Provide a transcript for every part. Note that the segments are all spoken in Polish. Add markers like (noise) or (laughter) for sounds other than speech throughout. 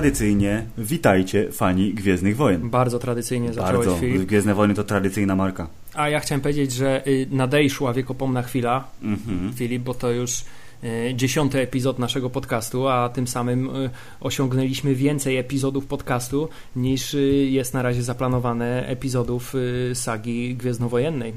tradycyjnie witajcie fani Gwiezdnych Wojen. Bardzo tradycyjnie zacząłeś Bardzo. Filip. Gwiezdne Wojny to tradycyjna marka. A ja chciałem powiedzieć, że y, nadejszła wiekopomna chwila, Mhm. Filip, bo to już y, dziesiąty epizod naszego podcastu, a tym samym y, osiągnęliśmy więcej epizodów podcastu niż jest na razie zaplanowane epizodów sagi Gwiezdnowojennej.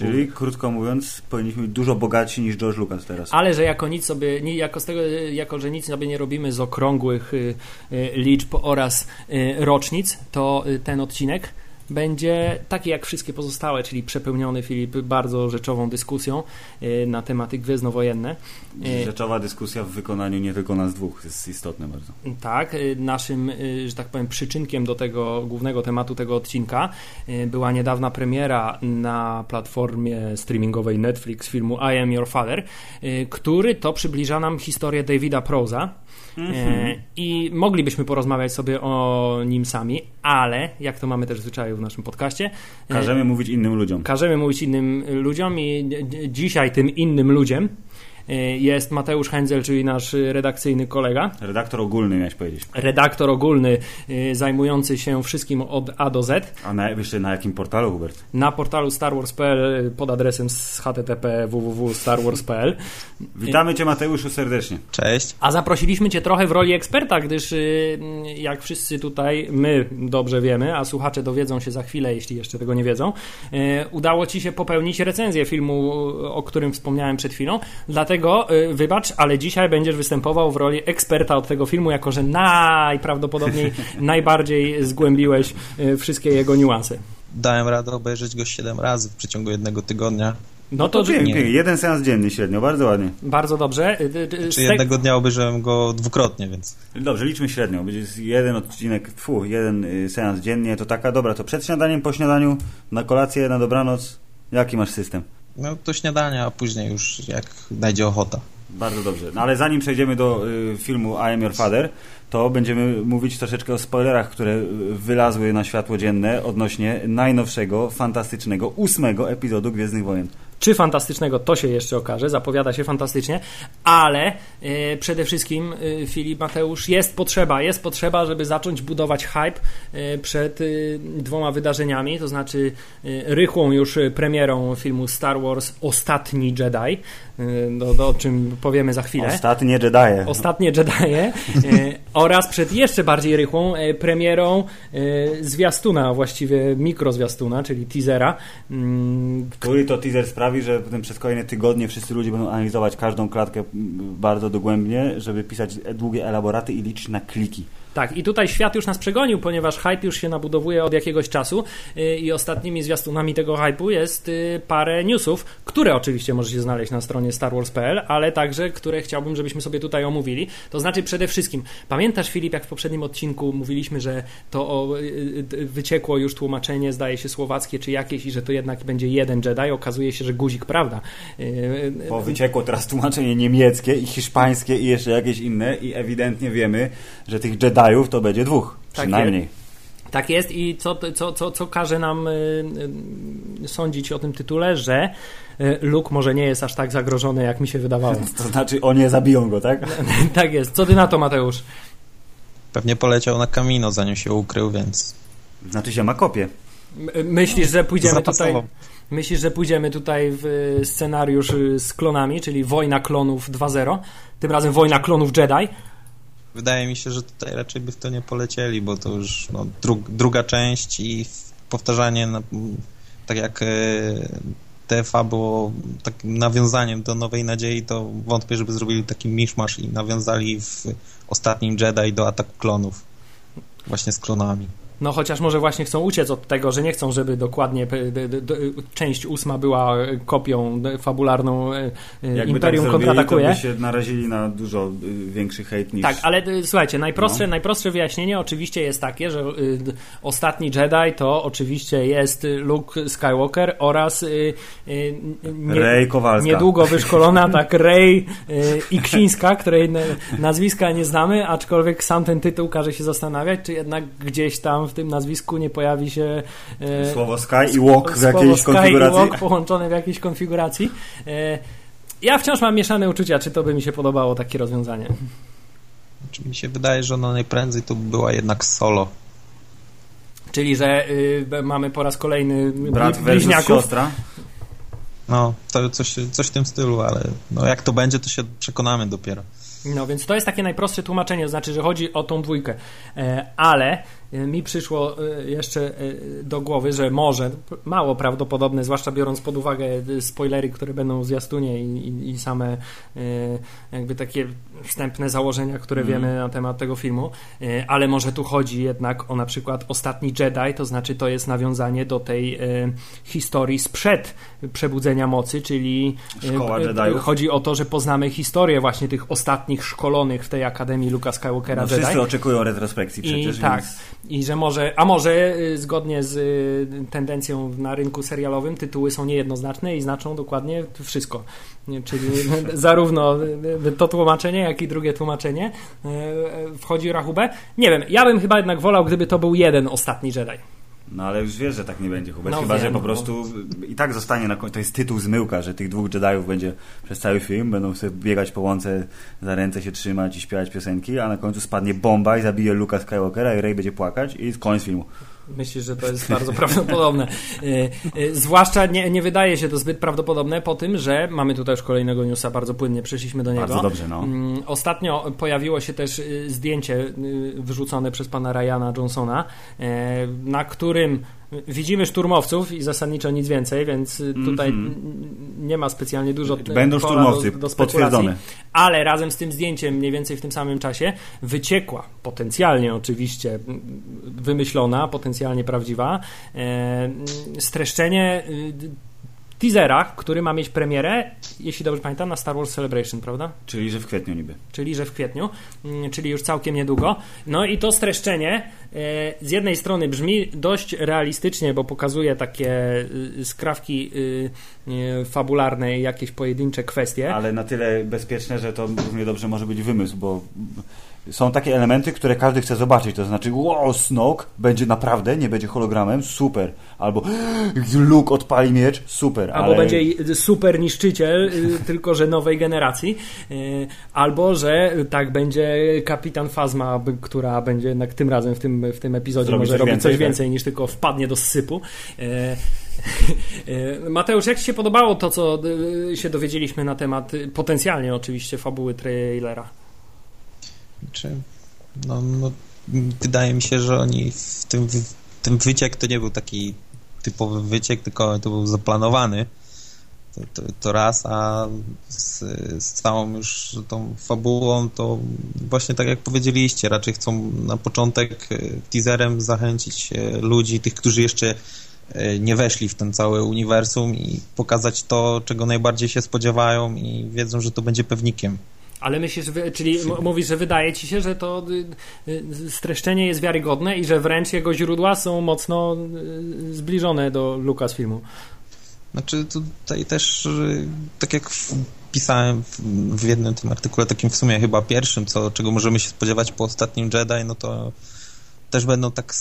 Czyli krótko mówiąc, powinniśmy być dużo bogatsi niż George Lucas teraz. Ale że jako nic sobie, nie- jako z tego, jako że nic sobie nie robimy z okrągłych y, y, liczb oraz y, rocznic, to ten odcinek będzie taki jak wszystkie pozostałe, czyli przepełniony Filip bardzo rzeczową dyskusją y, na tematy gwiezdnowojenne. Y, Rzeczowa dyskusja w wykonaniu nie tylko nas dwóch jest istotne bardzo. Tak, y, naszym, że tak powiem, przyczynkiem do tego głównego tematu tego odcinka była niedawna premiera na platformie streamingowej Netflix filmu I Am Your Father, który to przybliża nam historię Davida Proza. E, I moglibyśmy porozmawiać sobie o nim sami, ale jak to mamy też w zwyczaju w naszym podcaście, e, Każemy mówić innym ludziom. każemy mówić innym ludziom i dzisiaj tym innym ludziom jest Mateusz Hędzel, czyli nasz redakcyjny kolega, Redaktor ogólny miałeś powiedzieć. redaktor ogólny e, zajmujący się wszystkim od A do Z A na, jeszcze na jakim portalu, Hubert? na portalu starwars.pl pod adresem z http www.starwars.pl Witamy Cię Mateuszu serdecznie. Cześć. A zaprosiliśmy Cię trochę w roli eksperta, gdyż jak wszyscy tutaj, my dobrze wiemy, a słuchacze dowiedzą się za chwilę, jeśli jeszcze tego nie wiedzą, udało Ci się popełnić recenzję filmu, o którym wspomniałem przed chwilą. Dlatego y, wybacz, ale dzisiaj będziesz występował w roli eksperta od tego filmu, jako że najprawdopodobniej (laughs) najbardziej zgłębiłeś y, wszystkie jego niuanse. Dałem radę obejrzeć go 7 razy w przeciągu jednego tygodnia. No to, To pięknie, nie. pięknie. Jeden seans dziennie średnio, bardzo ładnie. bardzo dobrze. Y, Czy z te- jednego dnia obejrzałem go dwukrotnie, więc Dobrze, liczmy średnio. Będzie jeden odcinek, fu, jeden seans dziennie, to taka dobra. To przed śniadaniem, po śniadaniu, na kolację, na dobranoc. Jaki masz system? No to śniadania, a później już jak najdzie ochota. Bardzo dobrze. No ale zanim przejdziemy do y, filmu I Am Your Father, to będziemy mówić troszeczkę o spoilerach, które y, wylazły na światło dzienne odnośnie najnowszego, fantastycznego, ósmego epizodu Gwiezdnych Wojen. Czy fantastycznego, to się jeszcze okaże, zapowiada się fantastycznie, ale e, przede wszystkim, e, Filip Mateusz, jest potrzeba, jest potrzeba, żeby zacząć budować hype e, przed dwoma wydarzeniami, to znaczy rychłą już premierą filmu Star Wars Ostatni Jedi, do, do, o czym powiemy za chwilę. Ostatnie Jedi. Ostatnie Jedie e, (laughs) oraz przed jeszcze bardziej rychłą e, premierą e, zwiastuna, właściwie mikrozwiastuna, czyli teasera, mm, Który to teaser sprawi, że potem przez kolejne tygodnie wszyscy ludzie będą analizować każdą klatkę m, bardzo dogłębnie, żeby pisać długie elaboraty i liczyć na kliki. Tak, i tutaj świat już nas przegonił, ponieważ hype już się nabudowuje od jakiegoś czasu yy, i ostatnimi zwiastunami tego hype'u jest yy, parę newsów, które oczywiście możecie znaleźć na stronie starwars.pl, ale także, które chciałbym, żebyśmy sobie tutaj omówili. To znaczy przede wszystkim, pamiętasz Filip, jak w poprzednim odcinku mówiliśmy, że to o, yy, wyciekło już tłumaczenie, zdaje się słowackie czy jakieś i że to jednak będzie jeden Jedi, okazuje się, że guzik, prawda? Bo wyciekło teraz tłumaczenie niemieckie i hiszpańskie i jeszcze jakieś inne i ewidentnie wiemy, że tych Jediów to będzie dwóch, Tak przynajmniej. Tak jest i co, co, co, co każe nam y, y, sądzić o tym tytule, że y, Luke może nie jest aż tak zagrożony, jak mi się wydawało. (laughs) To znaczy oni nie zabiją go, tak? (laughs) tak jest. Co ty na to, Mateusz? Pewnie poleciał na Kamino, zanim się ukrył, więc Znaczy się ma kopię. Myślisz, że pójdziemy tutaj... Myślisz, że pójdziemy tutaj w scenariusz z klonami, czyli Wojna Klonów 2.0, tym razem Wojna Klonów Jedi? Wydaje mi się, że tutaj raczej by w to nie polecieli, bo to już no, dru druga część i powtarzanie, na, tak jak e, TFA było takim nawiązaniem do Nowej Nadziei, to wątpię, żeby zrobili taki miszmasz i nawiązali w ostatnim Jedi do ataku klonów. Właśnie z klonami. No chociaż może właśnie chcą uciec od tego, że nie chcą, żeby dokładnie d- d- część ósma była e, kopią fabularną e, e, Jakby Imperium tak kontratakuje. to by się narazili na dużo y, większy hejt niż... Tak, ale słuchajcie, najprostsze, No. najprostsze wyjaśnienie oczywiście jest takie, że y, ostatni Jedi to oczywiście jest Luke Skywalker oraz y, nie, Rej Kowalska. niedługo wyszkolona (laughs) tak Rey y, Iksińska, której nazwiska nie znamy, aczkolwiek sam ten tytuł każe się zastanawiać, czy jednak gdzieś tam w tym nazwisku nie pojawi się y, Słowo Sky i Walk w słowo jakiejś Sky konfiguracji. i Walk połączone w jakiejś konfiguracji. Y, Ja wciąż mam mieszane uczucia, czy to by mi się podobało takie rozwiązanie. Znaczy, mi się wydaje, że ona najprędzej to była jednak solo. Czyli, że y, mamy po raz kolejny Brat bliźniaków. siostra. No, to coś, coś w tym stylu, ale no jak to będzie, to się przekonamy dopiero. No więc to jest takie najprostsze tłumaczenie, to znaczy, że chodzi o tą dwójkę. E, ale e, mi przyszło e, jeszcze e, do głowy, że może, mało prawdopodobne, zwłaszcza biorąc pod uwagę e, spoilery, które będą w zwiastunie i, i, i same e, jakby takie wstępne założenia, które Mhm. wiemy na temat tego filmu, e, ale może tu chodzi jednak o na przykład Ostatni Jedi, to znaczy to jest nawiązanie do tej e, historii sprzed Przebudzenia Mocy, czyli e, Szkoła e, Jediów. chodzi o to, że poznamy historię właśnie tych ostatnich szkolonych w tej Akademii Luka Skywalkera No, Jedi. wszyscy oczekują retrospekcji przecież, I tak, więc... i że może, a może y, zgodnie z y, tendencją na rynku serialowym tytuły są niejednoznaczne i znaczą dokładnie wszystko. Czyli (laughs) zarówno y, to tłumaczenie, jak i drugie tłumaczenie wchodzi w rachubę. Nie wiem, ja bym chyba jednak wolał, gdyby to był jeden ostatni Jedi. No ale już wiesz, że tak nie będzie, Hubert. No Chyba, wiem, że po no. prostu i tak zostanie na końcu. To jest tytuł zmyłka, że tych dwóch Jediów będzie przez cały film, będą sobie biegać po łące, za ręce się trzymać i śpiewać piosenki, a na końcu spadnie bomba i zabije Luka Skywalkera i Rey będzie płakać i koniec filmu. Myślę, że to jest bardzo prawdopodobne. Y, y, Zwłaszcza nie, nie wydaje się to zbyt prawdopodobne po tym, że mamy tutaj już kolejnego newsa, bardzo płynnie przeszliśmy do niego. Bardzo dobrze, no. Mm, Ostatnio pojawiło się też y, zdjęcie wyrzucone przez pana Ryana Johnsona, e, na którym widzimy szturmowców i zasadniczo nic więcej, więc tutaj Mhm. n- nie ma specjalnie dużo y, Będą szturmowcy, do, do potwierdzone. Ale razem z tym zdjęciem, mniej więcej w tym samym czasie, wyciekła, potencjalnie oczywiście wymyślona, potencjalnie prawdziwa, e, streszczenie y, teasera, który ma mieć premierę, jeśli dobrze pamiętam, na Star Wars Celebration, prawda? Czyli, że w kwietniu niby. czyli że w kwietniu, mm, czyli już całkiem niedługo. No i to streszczenie e, z jednej strony brzmi dość realistycznie, bo pokazuje takie y, skrawki y, y, fabularne jakieś pojedyncze kwestie. Ale na tyle bezpieczne, że to równie dobrze może być wymysł, bo są takie elementy, które każdy chce zobaczyć. To znaczy, wow, Snoke będzie naprawdę, nie będzie hologramem, super. Albo (gasps) Luke odpali miecz, super. Albo ale... będzie super niszczyciel, y, (laughs) tylko że nowej generacji. Y, Albo, że tak będzie kapitan Fazma, która będzie jednak tym razem w tym, w tym epizodzie Zrobi może coś robić więcej, coś tak. więcej niż tylko wpadnie do sypu. Y, (laughs) Mateusz, jak Ci się podobało to, co się dowiedzieliśmy na temat potencjalnie oczywiście fabuły trailera? Czy, no, no, wydaje mi się, że oni w tym, w tym wyciek to nie był taki typowy wyciek, tylko to był zaplanowany. To, to, to raz, a z, z całą już tą fabułą to właśnie tak jak powiedzieliście, raczej chcą na początek e, teaserem zachęcić e, ludzi, tych, którzy jeszcze e, nie weszli w ten cały uniwersum i pokazać to, czego najbardziej się spodziewają i wiedzą, że to będzie pewnikiem. Ale myślisz, czyli mówisz, że wydaje ci się, że to y, y, streszczenie jest wiarygodne i że wręcz jego źródła są mocno y, zbliżone do Lucasfilmu. Znaczy tutaj też, tak jak pisałem w, jednym tym artykule, takim w sumie chyba pierwszym, co, czego możemy się spodziewać po ostatnim Jedi, no to też będą tak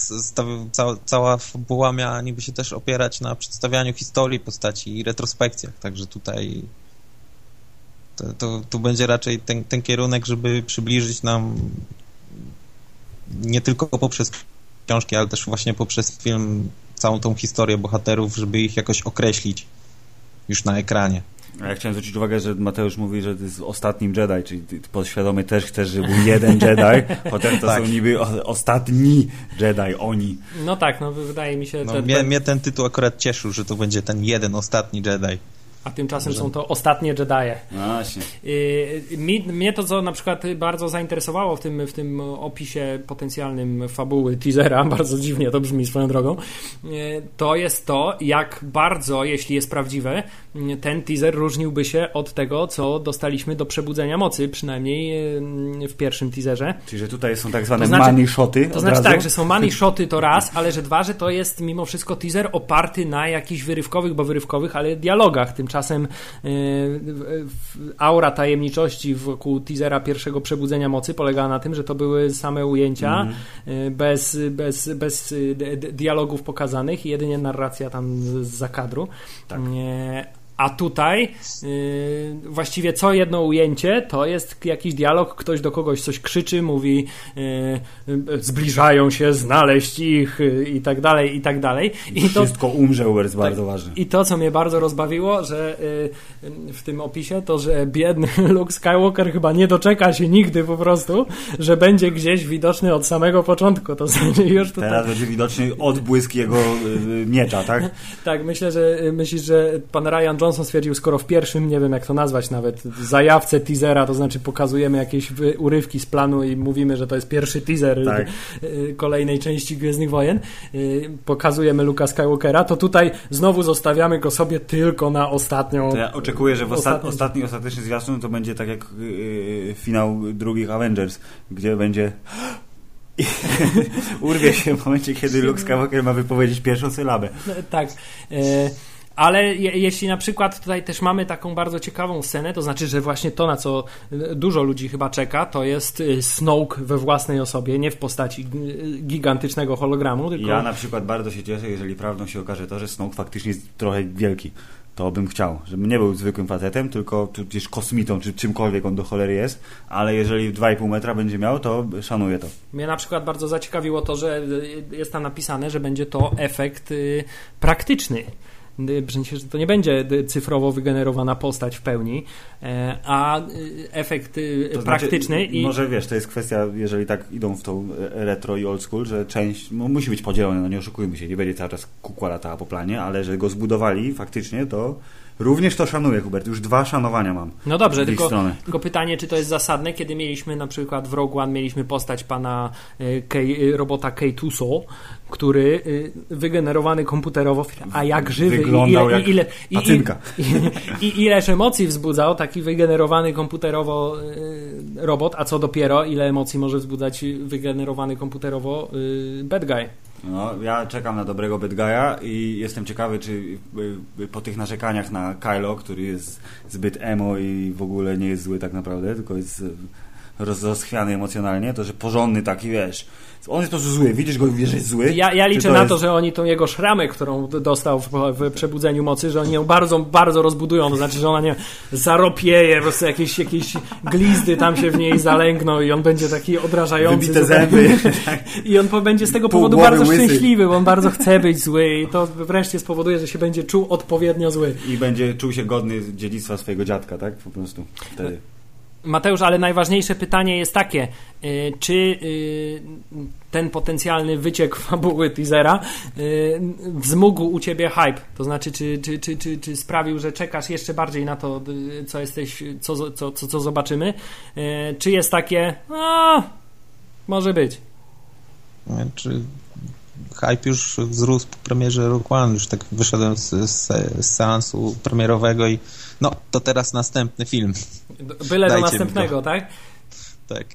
cała, cała fabuła miała niby się też opierać na przedstawianiu historii postaci i retrospekcjach, także tutaj to, to, tu będzie raczej ten, ten kierunek, żeby przybliżyć nam nie tylko poprzez książki, ale też właśnie poprzez film całą tą historię bohaterów, żeby ich jakoś określić już na ekranie. A ja chciałem zwrócić uwagę, że Mateusz mówi, że to jest ostatnim Jedi, czyli ty podświadomie też chcesz, żeby był jeden Jedi, (laughs) chociaż to Tak. są niby ostatni Jedi, oni. No tak, no wydaje mi się, No, te, mnie, te, mnie ten tytuł akurat cieszył, że to będzie ten jeden ostatni Jedi. A tymczasem są to ostatnie Jedie. No właśnie. Mi, mnie to, co na przykład bardzo zainteresowało w tym, w tym opisie potencjalnym fabuły teasera, (laughs) bardzo dziwnie to brzmi swoją drogą, yy, to jest to, jak bardzo, jeśli jest prawdziwe, yy, ten teaser różniłby się od tego, co dostaliśmy do Przebudzenia Mocy, przynajmniej w pierwszym teaserze. Czyli, że tutaj są tak zwane To znaczy- money shoty To znaczy razu. tak, że są money shoty to raz, ale że dwa, że to jest mimo wszystko teaser oparty na jakichś wyrywkowych, bo wyrywkowych, ale dialogach. Tymczasem w- w- aura tajemniczości wokół teasera pierwszego Przebudzenia Mocy polegała na tym, że to były same ujęcia yy, bez, bez, bez d- dialogów pokazanych i jedynie narracja tam z- z zakadru. Tak. A tutaj yy, właściwie co jedno ujęcie to jest jakiś dialog, ktoś do kogoś coś krzyczy, mówi yy, zbliżają się, znaleźć ich yy, i tak dalej, i tak dalej. I Wszystko to, umrze, jest tak, bardzo ważne. I to, co mnie bardzo rozbawiło, że yy, w tym opisie, to, że biedny (laughs) Luke Skywalker chyba nie doczeka się nigdy po prostu, że będzie gdzieś widoczny od samego początku. To znaczy już tutaj... Teraz będzie widoczny odbłysk jego yy, miecza, tak? (laughs) tak, myślę, że myślisz, że pan Ryan Johnson stwierdził, skoro w pierwszym, nie wiem jak to nazwać nawet, zajawce teasera, to znaczy pokazujemy jakieś urywki z planu i mówimy, że to jest pierwszy teaser tak. Y, kolejnej części Gwiezdnych Wojen, y, pokazujemy Luka Skywalkera, to tutaj znowu zostawiamy go sobie tylko na ostatnią... To ja oczekuję, że w ostatni, ostatni ostateczny zwiastun to będzie tak jak yy, finał drugich Avengers, gdzie będzie (laughs) urwie się w momencie, kiedy Luke Skywalker ma wypowiedzieć pierwszą sylabę. No, tak. E, ale je, jeśli na przykład tutaj też mamy taką bardzo ciekawą scenę, to znaczy, że właśnie to, na co dużo ludzi chyba czeka, to jest y, Snoke we własnej osobie, nie w postaci gigantycznego hologramu. Tylko... Ja na przykład bardzo się cieszę, jeżeli prawdą się okaże to, że Snoke faktycznie jest trochę wielki to bym chciał, żeby nie był zwykłym facetem, tylko gdzieś kosmitą, czy czymkolwiek on do cholery jest, ale jeżeli 2,5 metra będzie miał, to szanuję to. Mnie na przykład bardzo zaciekawiło to, że jest tam napisane, że będzie to efekt praktyczny w sensie, że to nie będzie cyfrowo wygenerowana postać w pełni, e, a y, efekt y, to znaczy, praktyczny. Znaczy, i... Może wiesz, to jest kwestia, jeżeli tak idą w tą e, retro i old school, że część no, musi być podzielona, no nie oszukujmy się, nie będzie cały czas kukła latała po planie, ale że go zbudowali faktycznie, to Również to szanuję, Hubert. Już dwa szanowania mam. No dobrze, tylko, tylko, pytanie, czy to jest zasadne, kiedy mieliśmy na przykład w Rogue One mieliśmy postać pana e, K, robota K2SO, który y, wygenerowany komputerowo, a jak żywy Wyglądał ile, jak ile, i, i, i, ileż emocji wzbudzał taki wygenerowany komputerowo robot, a co dopiero ile emocji może wzbudzać wygenerowany komputerowo bad guy. No, ja czekam na dobrego bad guy'a i jestem ciekawy, czy po tych narzekaniach na Kylo, który jest zbyt emo i w ogóle nie jest zły tak naprawdę, tylko jest rozchwiany emocjonalnie, to że porządny taki, wiesz, on jest po prostu zły, widzisz go i wiesz, że jest zły. Ja, ja liczę to na jest... to, że oni tą jego szramę, którą dostał w, w, przebudzeniu mocy, że oni ją bardzo, bardzo rozbudują, to znaczy, że ona nie zaropieje, po prostu jakieś, jakieś glizdy tam się w niej zalęgną i on będzie taki odrażający. Wybite zęby. (laughs) I on będzie z tego Pół powodu bardzo łysy. szczęśliwy, bo on bardzo chce być zły i to wreszcie spowoduje, że się będzie czuł odpowiednio zły. I będzie czuł się godny dziedzictwa swojego dziadka, tak? Po prostu wtedy. Mateusz, ale najważniejsze pytanie jest takie, y, czy y, ten potencjalny wyciek fabuły teasera y, wzmógł u ciebie hype? To znaczy, czy, czy, czy, czy, czy sprawił, że czekasz jeszcze bardziej na to, co jesteś, co, co, co, co zobaczymy? Czy jest takie, a, może być? Czy hype już wzrósł po premierze Rock One, już tak wyszedłem z, z, z seansu premierowego i no, to teraz następny film. Byle do następnego, tak? Tak.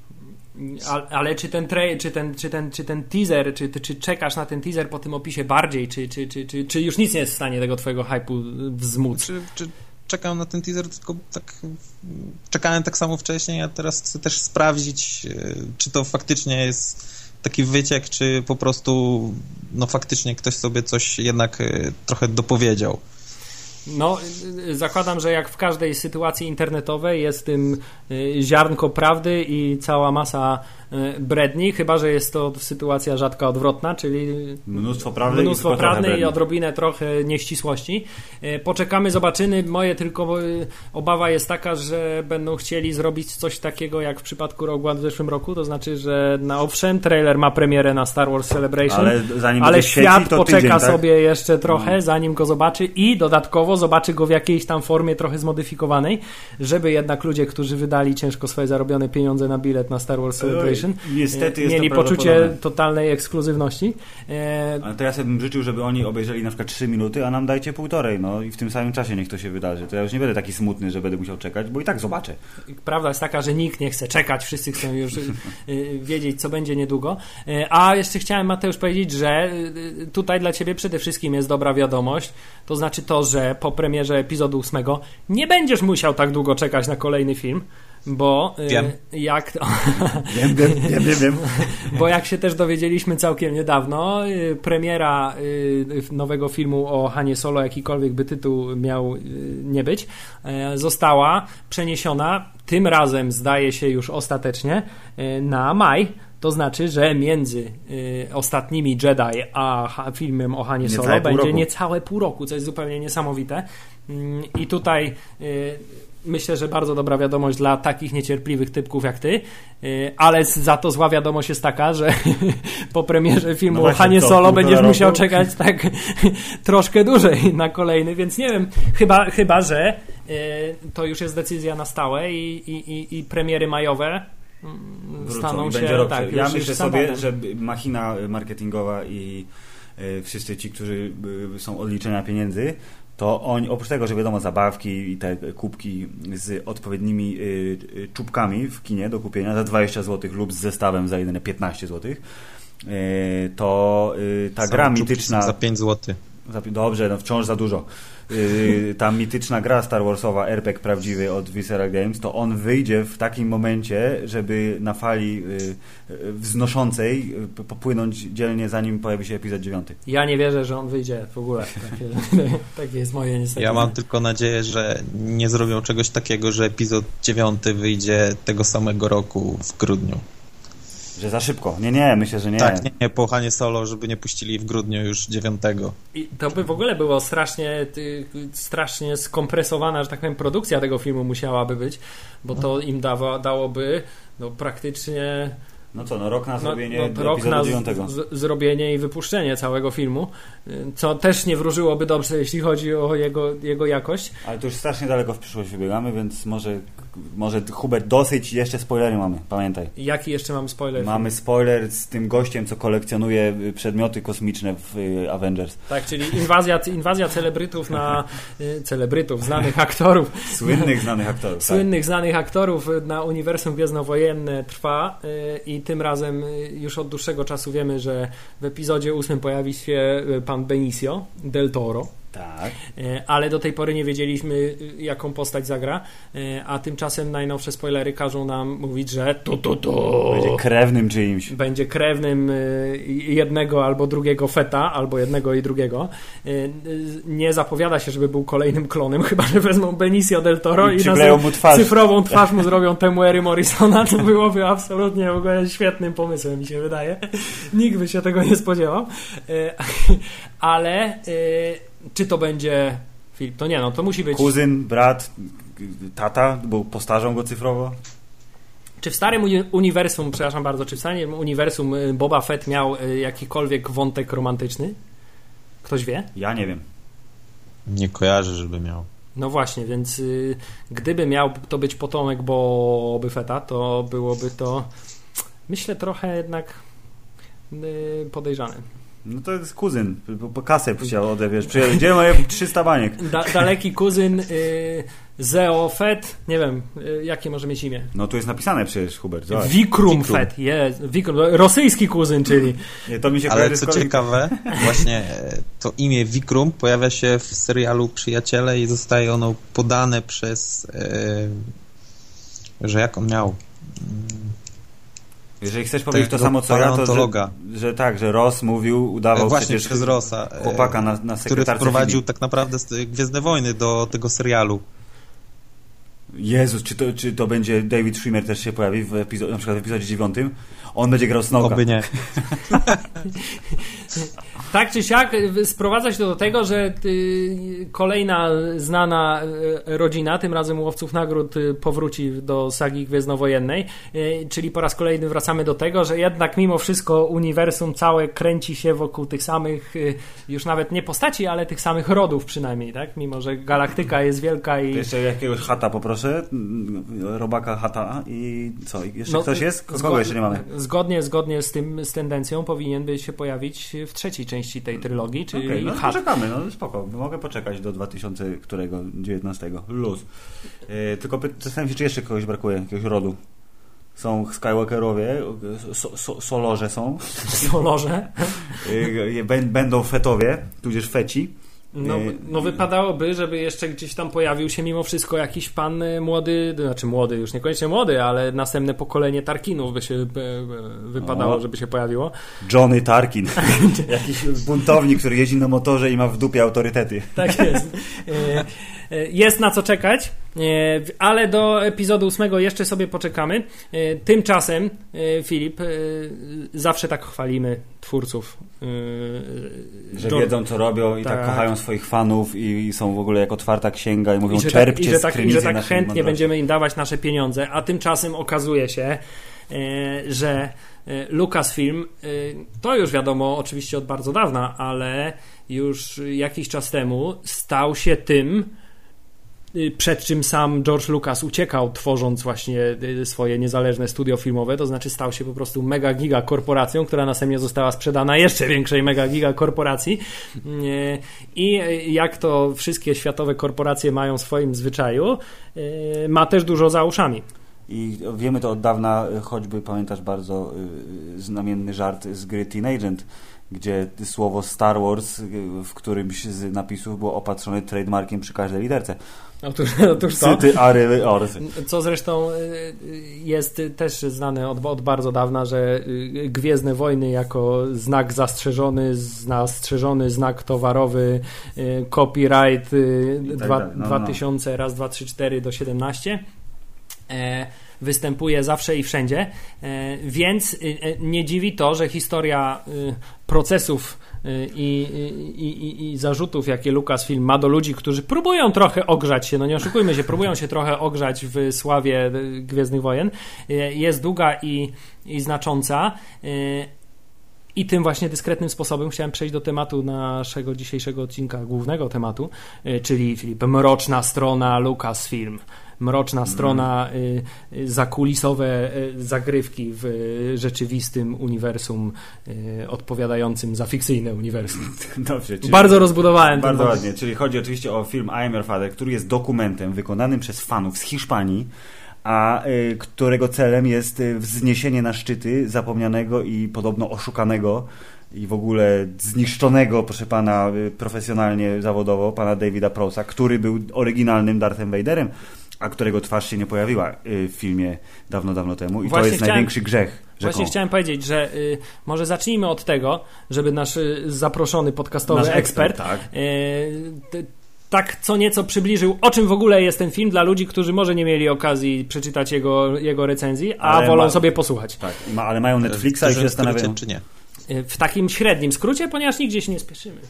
Ale, ale czy ten, tra- czy, ten, czy, ten, czy ten teaser, czy, czy czekasz na ten teaser po tym opisie bardziej, czy, czy, czy, czy, czy już nic nie jest w stanie tego twojego hypu wzmóc? Czy, czy czekam na ten teaser, tylko tak czekałem tak samo wcześniej, a teraz chcę też sprawdzić, e, czy to faktycznie jest taki wyciek, czy po prostu no faktycznie ktoś sobie coś jednak e, trochę dopowiedział. No, zakładam, że jak w każdej sytuacji internetowej jest tym y, ziarnko prawdy i cała masa bredni, chyba że jest to sytuacja rzadka odwrotna, czyli mnóstwo prawdy, mnóstwo i, prawdy i odrobinę trochę nieścisłości. Y, poczekamy, zobaczymy. Moje tylko obawa jest taka, że będą chcieli zrobić coś takiego jak w przypadku Rogue One w zeszłym roku, to znaczy, że na owszem, trailer ma premierę na Star Wars Celebration, ale, ale świat świeci, poczeka tydzień, tak? sobie jeszcze trochę, no. zanim go zobaczy i dodatkowo zobaczy go w jakiejś tam formie trochę zmodyfikowanej, żeby jednak ludzie, którzy wydali ciężko swoje zarobione pieniądze na bilet na Star Wars Celebration, Niestety mieli poczucie totalnej ekskluzywności. E... Ale to ja sobie bym życzył, żeby oni obejrzeli na przykład 3 minuty, a nam dajcie półtorej, no i w tym samym czasie niech to się wydarzy. To ja już nie będę taki smutny, że będę musiał czekać, bo i tak zobaczę. Prawda jest taka, że nikt nie chce czekać, wszyscy chcą już e, wiedzieć, co będzie niedługo. E, a jeszcze chciałem, Mateusz, powiedzieć, że e, tutaj dla Ciebie przede wszystkim jest dobra wiadomość, to znaczy to, że po premierze epizodu ósmego nie będziesz musiał tak długo czekać na kolejny film, bo y, Wiem. jak (laughs) Wiem, wiem, wiem, wiem, wiem. (laughs) bo jak się też dowiedzieliśmy całkiem niedawno, y, premiera y, nowego filmu o Hanie Solo, jakikolwiek by tytuł miał nie być, y, została przeniesiona tym razem zdaje się już ostatecznie y, na maj. To znaczy, że między ostatnimi Jedi a filmem o Hanie Solo będzie roku. niecałe pół roku, co jest zupełnie niesamowite. Mm, I tutaj myślę, że bardzo dobra wiadomość dla takich niecierpliwych typków jak ty, y, ale za to zła wiadomość jest taka, że (laughs) po premierze filmu No właśnie, Hanie Solo będziesz musiał roku? czekać tak (laughs) troszkę dłużej na kolejny, więc nie wiem, chyba, chyba że y, to już jest decyzja na stałe i, i, i, premiery majowe mm, Wrócą staną się rok tak. Ja myślę sobie, że machina marketingowa i e, wszyscy ci, którzy są od liczenia pieniędzy, to oni, oprócz tego, że wiadomo, zabawki i te kubki z odpowiednimi e, e, czubkami w kinie do kupienia za 20 zł lub z zestawem za jedyne 15 zł, e, to ta Same gra mityczna... Za 5 zł. Dobrze, no wciąż za dużo. Yy, ta mityczna gra Star Warsowa, RPG prawdziwy od Visceral Games, to on wyjdzie w takim momencie, żeby na fali yy, wznoszącej yy, popłynąć dzielnie zanim pojawi się epizod 9. Ja nie wierzę, że on wyjdzie w ogóle. Takie, (laughs) takie jest moje niestety. Ja mam tylko nadzieję, że nie zrobią czegoś takiego, że epizod 9 wyjdzie tego samego roku w grudniu. Że za szybko. Nie, nie, myślę, że nie. Tak, nie, nie po Hanie Solo, żeby nie puścili w grudniu już 9. I to by w ogóle było strasznie, ty, strasznie skompresowana, że tak powiem, produkcja tego filmu musiałaby być, bo to im dawa, dałoby no, praktycznie No co, no rok na no, zrobienie no, rok epizodu na 9. z, zrobienie i wypuszczenie całego filmu, y, co też nie wróżyłoby dobrze, jeśli chodzi o jego, jego jakość. Ale to już strasznie daleko w przyszłość wybiegamy, więc może, może Hubert, dosyć jeszcze spoilery mamy, pamiętaj. Jaki jeszcze mamy spoiler? Mamy spoiler z tym gościem, co kolekcjonuje y, przedmioty kosmiczne w y, Avengers. Tak, czyli inwazja, inwazja celebrytów na celebrytów, znanych aktorów Słynnych, znanych aktorów. tak. Słynnych, znanych aktorów na uniwersum gwiezdnowojenne trwa y, i tym razem y, już od dłuższego czasu wiemy, że w epizodzie ósmym pojawi się y, pan Benicio del Toro, Tak. y, ale do tej pory nie wiedzieliśmy y, jaką postać zagra, y, a tymczasem najnowsze spoilery każą nam mówić, że to, to, to Będzie krewnym czyimś. będzie krewnym y, jednego albo drugiego feta, albo jednego i drugiego. Y, Nie zapowiada się, żeby był kolejnym klonem, (laughs) chyba że wezmą Benicio del Toro I i, mu twarz. cyfrową twarz mu zrobią Temuery Morrisona, to byłoby absolutnie w ogóle świetnym pomysłem, mi się wydaje. Nikt by się tego nie spodziewał. (laughs) Ale czy to będzie Filip? To nie, no to musi być... Kuzyn, brat, tata, bo postarzą go cyfrowo. Czy w starym uni- uniwersum, przepraszam bardzo, czy w starym uniwersum y, Boba Fett miał y, jakikolwiek wątek romantyczny? Ktoś wie? Ja nie wiem. Nie kojarzę, żeby miał. No właśnie, więc y, gdyby miał to być potomek Boby Fetta, to byłoby to myślę trochę jednak y, podejrzane. No to jest kuzyn, bo, bo kasę chciał odebrać. Przyjechał, Gdzie moje 300 baniek? Da, daleki kuzyn y, Zeo Fett, nie wiem, y, jakie może mieć imię. No tu jest napisane przecież, Hubert. Zobacz. Vikrum Vikrum. Fett, jest, Vikrum, rosyjski kuzyn, czyli Nie, to mi się Ale co kolei- ciekawe, (laughs) właśnie e, to imię Vikrum pojawia się w serialu Przyjaciele i zostaje ono podane przez... E, że jak on miał? Jeżeli chcesz powiedzieć to Tego samo co ja, to że, że tak, że Ross mówił, udawał właśnie przez Rosa. e, chłopaka na, na który wprowadził filmu. tak naprawdę Gwiezdne Wojny do tego serialu. Jezus, czy to, czy to będzie David Schwimmer też się pojawi w epizodzie, na przykład w epizodzie dziewiątym? On będzie grał Snowka. Oby nie. (laughs) Tak czy siak sprowadza się to do tego, że y, kolejna znana y, rodzina, tym razem łowców nagród, y, powróci do sagi gwiezdnowojennej, y, czyli po raz kolejny wracamy do tego, że jednak mimo wszystko uniwersum całe kręci się wokół tych samych, y, już nawet nie postaci, ale tych samych rodów przynajmniej, tak? Mimo, że galaktyka jest wielka To i... Jeszcze jakiegoś chata poproszę, mm, robaka chata i co? Jeszcze No, ktoś jest? Kogo jeszcze nie mamy? Zgodnie, zgodnie z tym, z tendencją powinien by się pojawić w trzeciej części tej trylogii, czyli Okej, no Hat. poczekamy, no spoko. Mogę poczekać do 2000 którego? 19. Luz. Yy, tylko zastanawiam się, czy jeszcze kogoś brakuje, jakiegoś rodu. Są Skywalkerowie, so, so, Solorze są, (laughs) Solorze. bę- będą Fetowie, tudzież Feci No, no wypadałoby, żeby jeszcze gdzieś tam pojawił się mimo wszystko jakiś pan młody, znaczy młody, już niekoniecznie młody, ale następne pokolenie Tarkinów by się wypadało, o. żeby się pojawiło. Johnny Tarkin. (laughs) jakiś buntownik, który jeździ na motorze i ma w dupie autorytety. Tak jest. (laughs) Jest na co czekać, ale do epizodu ósmego jeszcze sobie poczekamy. Tymczasem, Filip, zawsze tak chwalimy twórców. Że wiedzą, co robią i tak, tak kochają swoich fanów i, są w ogóle jak otwarta księga i mówią i czerpcie tak, że tak, i że tak chętnie mądrości. będziemy im dawać nasze pieniądze, a tymczasem okazuje się, że Lucasfilm, to już wiadomo oczywiście od bardzo dawna, ale już jakiś czas temu stał się tym, przed czym sam George Lucas uciekał, tworząc właśnie y, swoje niezależne studio filmowe, to znaczy stał się po prostu mega giga korporacją, która następnie została sprzedana jeszcze większej mega giga korporacji. Y, I jak to wszystkie światowe korporacje mają w swoim zwyczaju, ma też dużo za uszami. I wiemy to od dawna, choćby pamiętasz bardzo znamienny żart z gry Teen Agent, gdzie słowo Star Wars w którymś z napisów było opatrzone trademarkiem przy każdej literce. Otóż, (laughs) otóż to. Orsy. Co zresztą y, jest też znane od, od, bardzo dawna, że y, Gwiezdne Wojny jako znak zastrzeżony, zastrzeżony znak towarowy, y, copyright tak dwa, no, 2000 no. raz 2, 3, 4 do 17 e, występuje zawsze i wszędzie, e, więc e, nie dziwi to, że historia procesów i, i, i, zarzutów, jakie Lucasfilm ma do ludzi, którzy próbują trochę ogrzać się, no nie oszukujmy się, próbują się trochę ogrzać w sławie Gwiezdnych Wojen, jest długa i, i znacząca. I tym właśnie dyskretnym sposobem chciałem przejść do tematu naszego dzisiejszego odcinka, głównego tematu, czyli, czyli mroczna strona Lucasfilm mroczna strona, y, y, zakulisowe y, zagrywki w rzeczywistym uniwersum odpowiadającym za fikcyjne uniwersum. (laughs) Dobrze, bardzo rozbudowałem Bardzo ładnie, czyli chodzi oczywiście o film I Am Your Father, który jest dokumentem wykonanym przez fanów z Hiszpanii, a y, którego celem jest wzniesienie na szczyty zapomnianego i podobno oszukanego i w ogóle zniszczonego, proszę pana, profesjonalnie, zawodowo, pana Davida Prousa, który był oryginalnym Darthem Vaderem a którego twarz się nie pojawiła y, w filmie dawno, dawno temu. I właśnie to jest chciałem, największy grzech. Rzeką. Właśnie chciałem powiedzieć, że y, może zacznijmy od tego, żeby nasz y, zaproszony podcastowy nasz ekspert, ekspert tak. y, tak co nieco przybliżył, o czym w ogóle jest ten film dla ludzi, którzy może nie mieli okazji przeczytać jego, jego recenzji, a ale wolą ma, sobie posłuchać. Tak, ma, ale mają Netflixa i się zastanawiają. Czy nie? Y, w takim średnim skrócie, ponieważ nigdzie się nie spieszymy.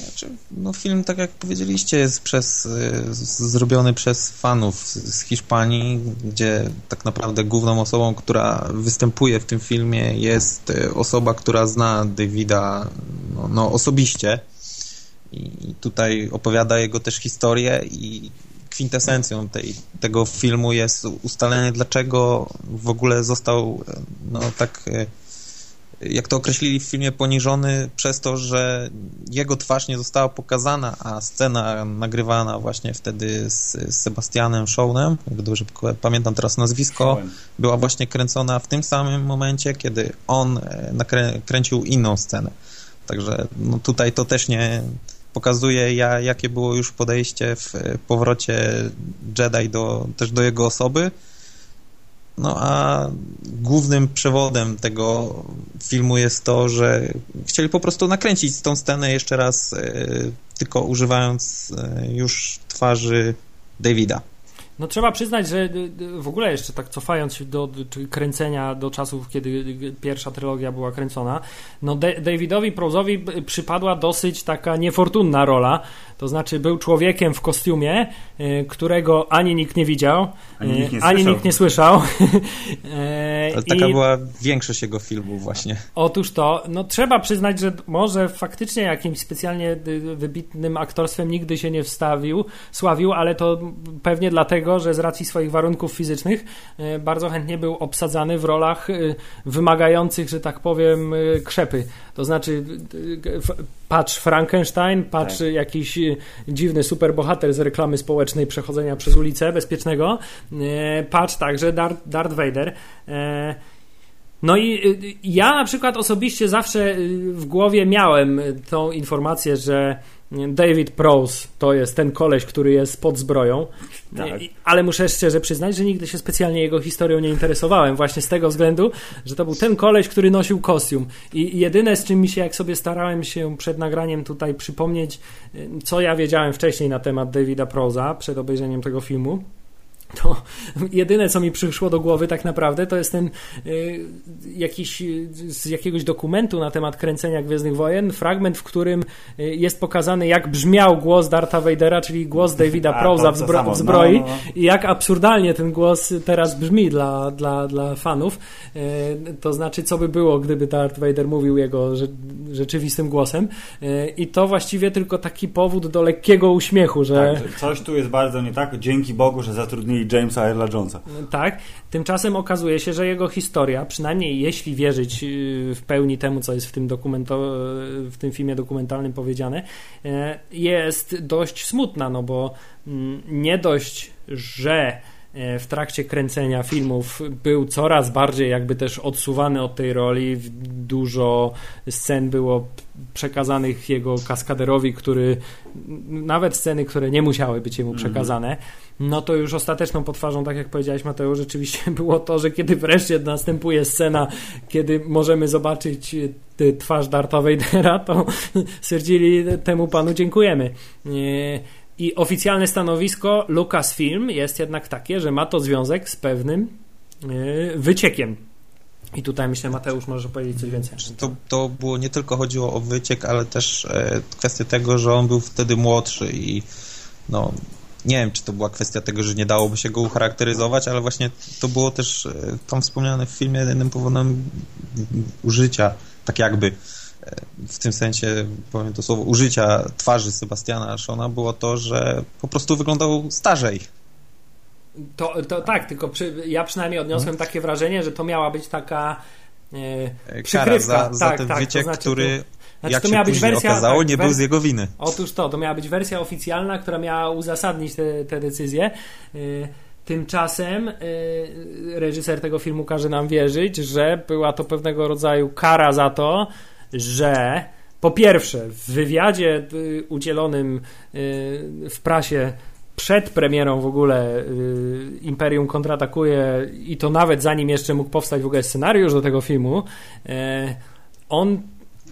Znaczy, no film, tak jak powiedzieliście, jest przez, y, zrobiony przez fanów z Hiszpanii, gdzie tak naprawdę główną osobą, która występuje w tym filmie jest y, osoba, która zna Davida no, no osobiście. I tutaj opowiada jego też historię i kwintesencją tej, tego filmu jest ustalenie, dlaczego w ogóle został no tak y, jak to określili w filmie, poniżony przez to, że jego twarz nie została pokazana, a scena nagrywana właśnie wtedy z, z Sebastianem Shownem, jak dobrze pamiętam teraz nazwisko, była właśnie kręcona w tym samym momencie, kiedy on e, nakrę kręcił inną scenę. Także no tutaj to też nie pokazuje, ja, jakie było już podejście w powrocie Jedi do, też do jego osoby, no a głównym przewodem tego filmu jest to, że chcieli po prostu nakręcić tą scenę jeszcze raz, e, tylko używając e, już twarzy Davida. No trzeba przyznać, że y, y, w ogóle jeszcze tak cofając się do, kręcenia do czasów, kiedy y, pierwsza trylogia była kręcona, no Davidowi Prozowi przypadła dosyć taka niefortunna rola, to znaczy był człowiekiem w kostiumie, którego ani nikt nie widział, ani nikt nie ani słyszał. Nikt nie słyszał. (laughs) E, taka I... była większość jego filmów właśnie. Otóż to, no trzeba przyznać, że może faktycznie jakimś specjalnie wybitnym aktorstwem nigdy się nie wstawił, sławił, ale to pewnie dlatego, tego, że z racji swoich warunków fizycznych e, bardzo chętnie był obsadzany w rolach e, wymagających, że tak powiem, e, krzepy. To znaczy, patrz Frankenstein, patrz tak. jakiś dziwny superbohater z reklamy społecznej przechodzenia przez ulicę bezpiecznego, patrz także Darth, Darth Vader. No i ja na przykład osobiście zawsze w głowie miałem tą informację, że David Prose to jest ten koleś, który jest pod zbroją, Tak. Ale muszę szczerze przyznać, że nigdy się specjalnie jego historią nie interesowałem, właśnie z tego względu, że to był ten koleś, który nosił kostium. I i jedyne, z czym mi się, jak sobie starałem się przed nagraniem tutaj przypomnieć, y, co ja wiedziałem wcześniej na temat Davida Proza przed obejrzeniem tego filmu, to jedyne, co mi przyszło do głowy tak naprawdę, to jest ten y, jakiś y, z jakiegoś dokumentu na temat kręcenia Gwiezdnych Wojen, fragment, w którym y, jest pokazany, jak brzmiał głos Dartha Vadera, czyli głos Davida (laughs) A, Proza to- w, zbro- w zbroi No, no, i jak absurdalnie ten głos teraz brzmi dla, dla, dla fanów. Y, to znaczy, co by było, gdyby Darth Vader mówił jego rze- rzeczywistym głosem. Y, I to właściwie tylko taki powód do lekkiego uśmiechu, że... Tak, coś tu jest bardzo nie tak. Dzięki Bogu, że zatrudnili Jamesa Earla Jonesa. Tak. Tymczasem okazuje się, że jego historia, przynajmniej jeśli wierzyć yy, w pełni temu, co jest w tym, dokumento, w tym filmie dokumentalnym powiedziane, yy, jest dość smutna, no bo mm, nie dość, że w trakcie kręcenia filmów był coraz bardziej jakby też odsuwany od tej roli. Dużo scen było przekazanych jego kaskaderowi, który nawet sceny, które nie musiały być jemu przekazane, no to już ostateczną potwarzą, tak jak powiedziałeś Mateusz, rzeczywiście (laughs) było to, że kiedy wreszcie następuje scena, kiedy możemy zobaczyć y, twarz Dartha Vadera, to (laughs) stwierdzili temu panu dziękujemy. I oficjalne stanowisko Lucasfilm jest jednak takie, że ma to związek z pewnym y, wyciekiem. I tutaj myślę, Mateusz może powiedzieć coś więcej. To, to było nie tylko chodziło o wyciek, ale też e, kwestię tego, że on był wtedy młodszy i no nie wiem, czy to była kwestia tego, że nie dałoby się go ucharakteryzować, ale właśnie to było też tam wspomniane w filmie jednym powodem użycia, tak jakby w tym sensie, powiem to słowo, użycia twarzy Sebastiana Szona było to, że po prostu wyglądał starzej. To, to tak, tylko przy, ja przynajmniej odniosłem takie wrażenie, że to miała być taka e, E, Kara za, za tak, ten tak, to wyciek, znaczy, który to, znaczy jak to się miała być wersja, okazało, tak, nie był z jego winy. Otóż to, to miała być wersja oficjalna, która miała uzasadnić te, te decyzje. Y, Tymczasem y, reżyser tego filmu każe nam wierzyć, że była to pewnego rodzaju kara za to, że po pierwsze w wywiadzie y, udzielonym y, w prasie przed premierą w ogóle y, Imperium kontratakuje i to nawet zanim jeszcze mógł powstać w ogóle scenariusz do tego filmu, on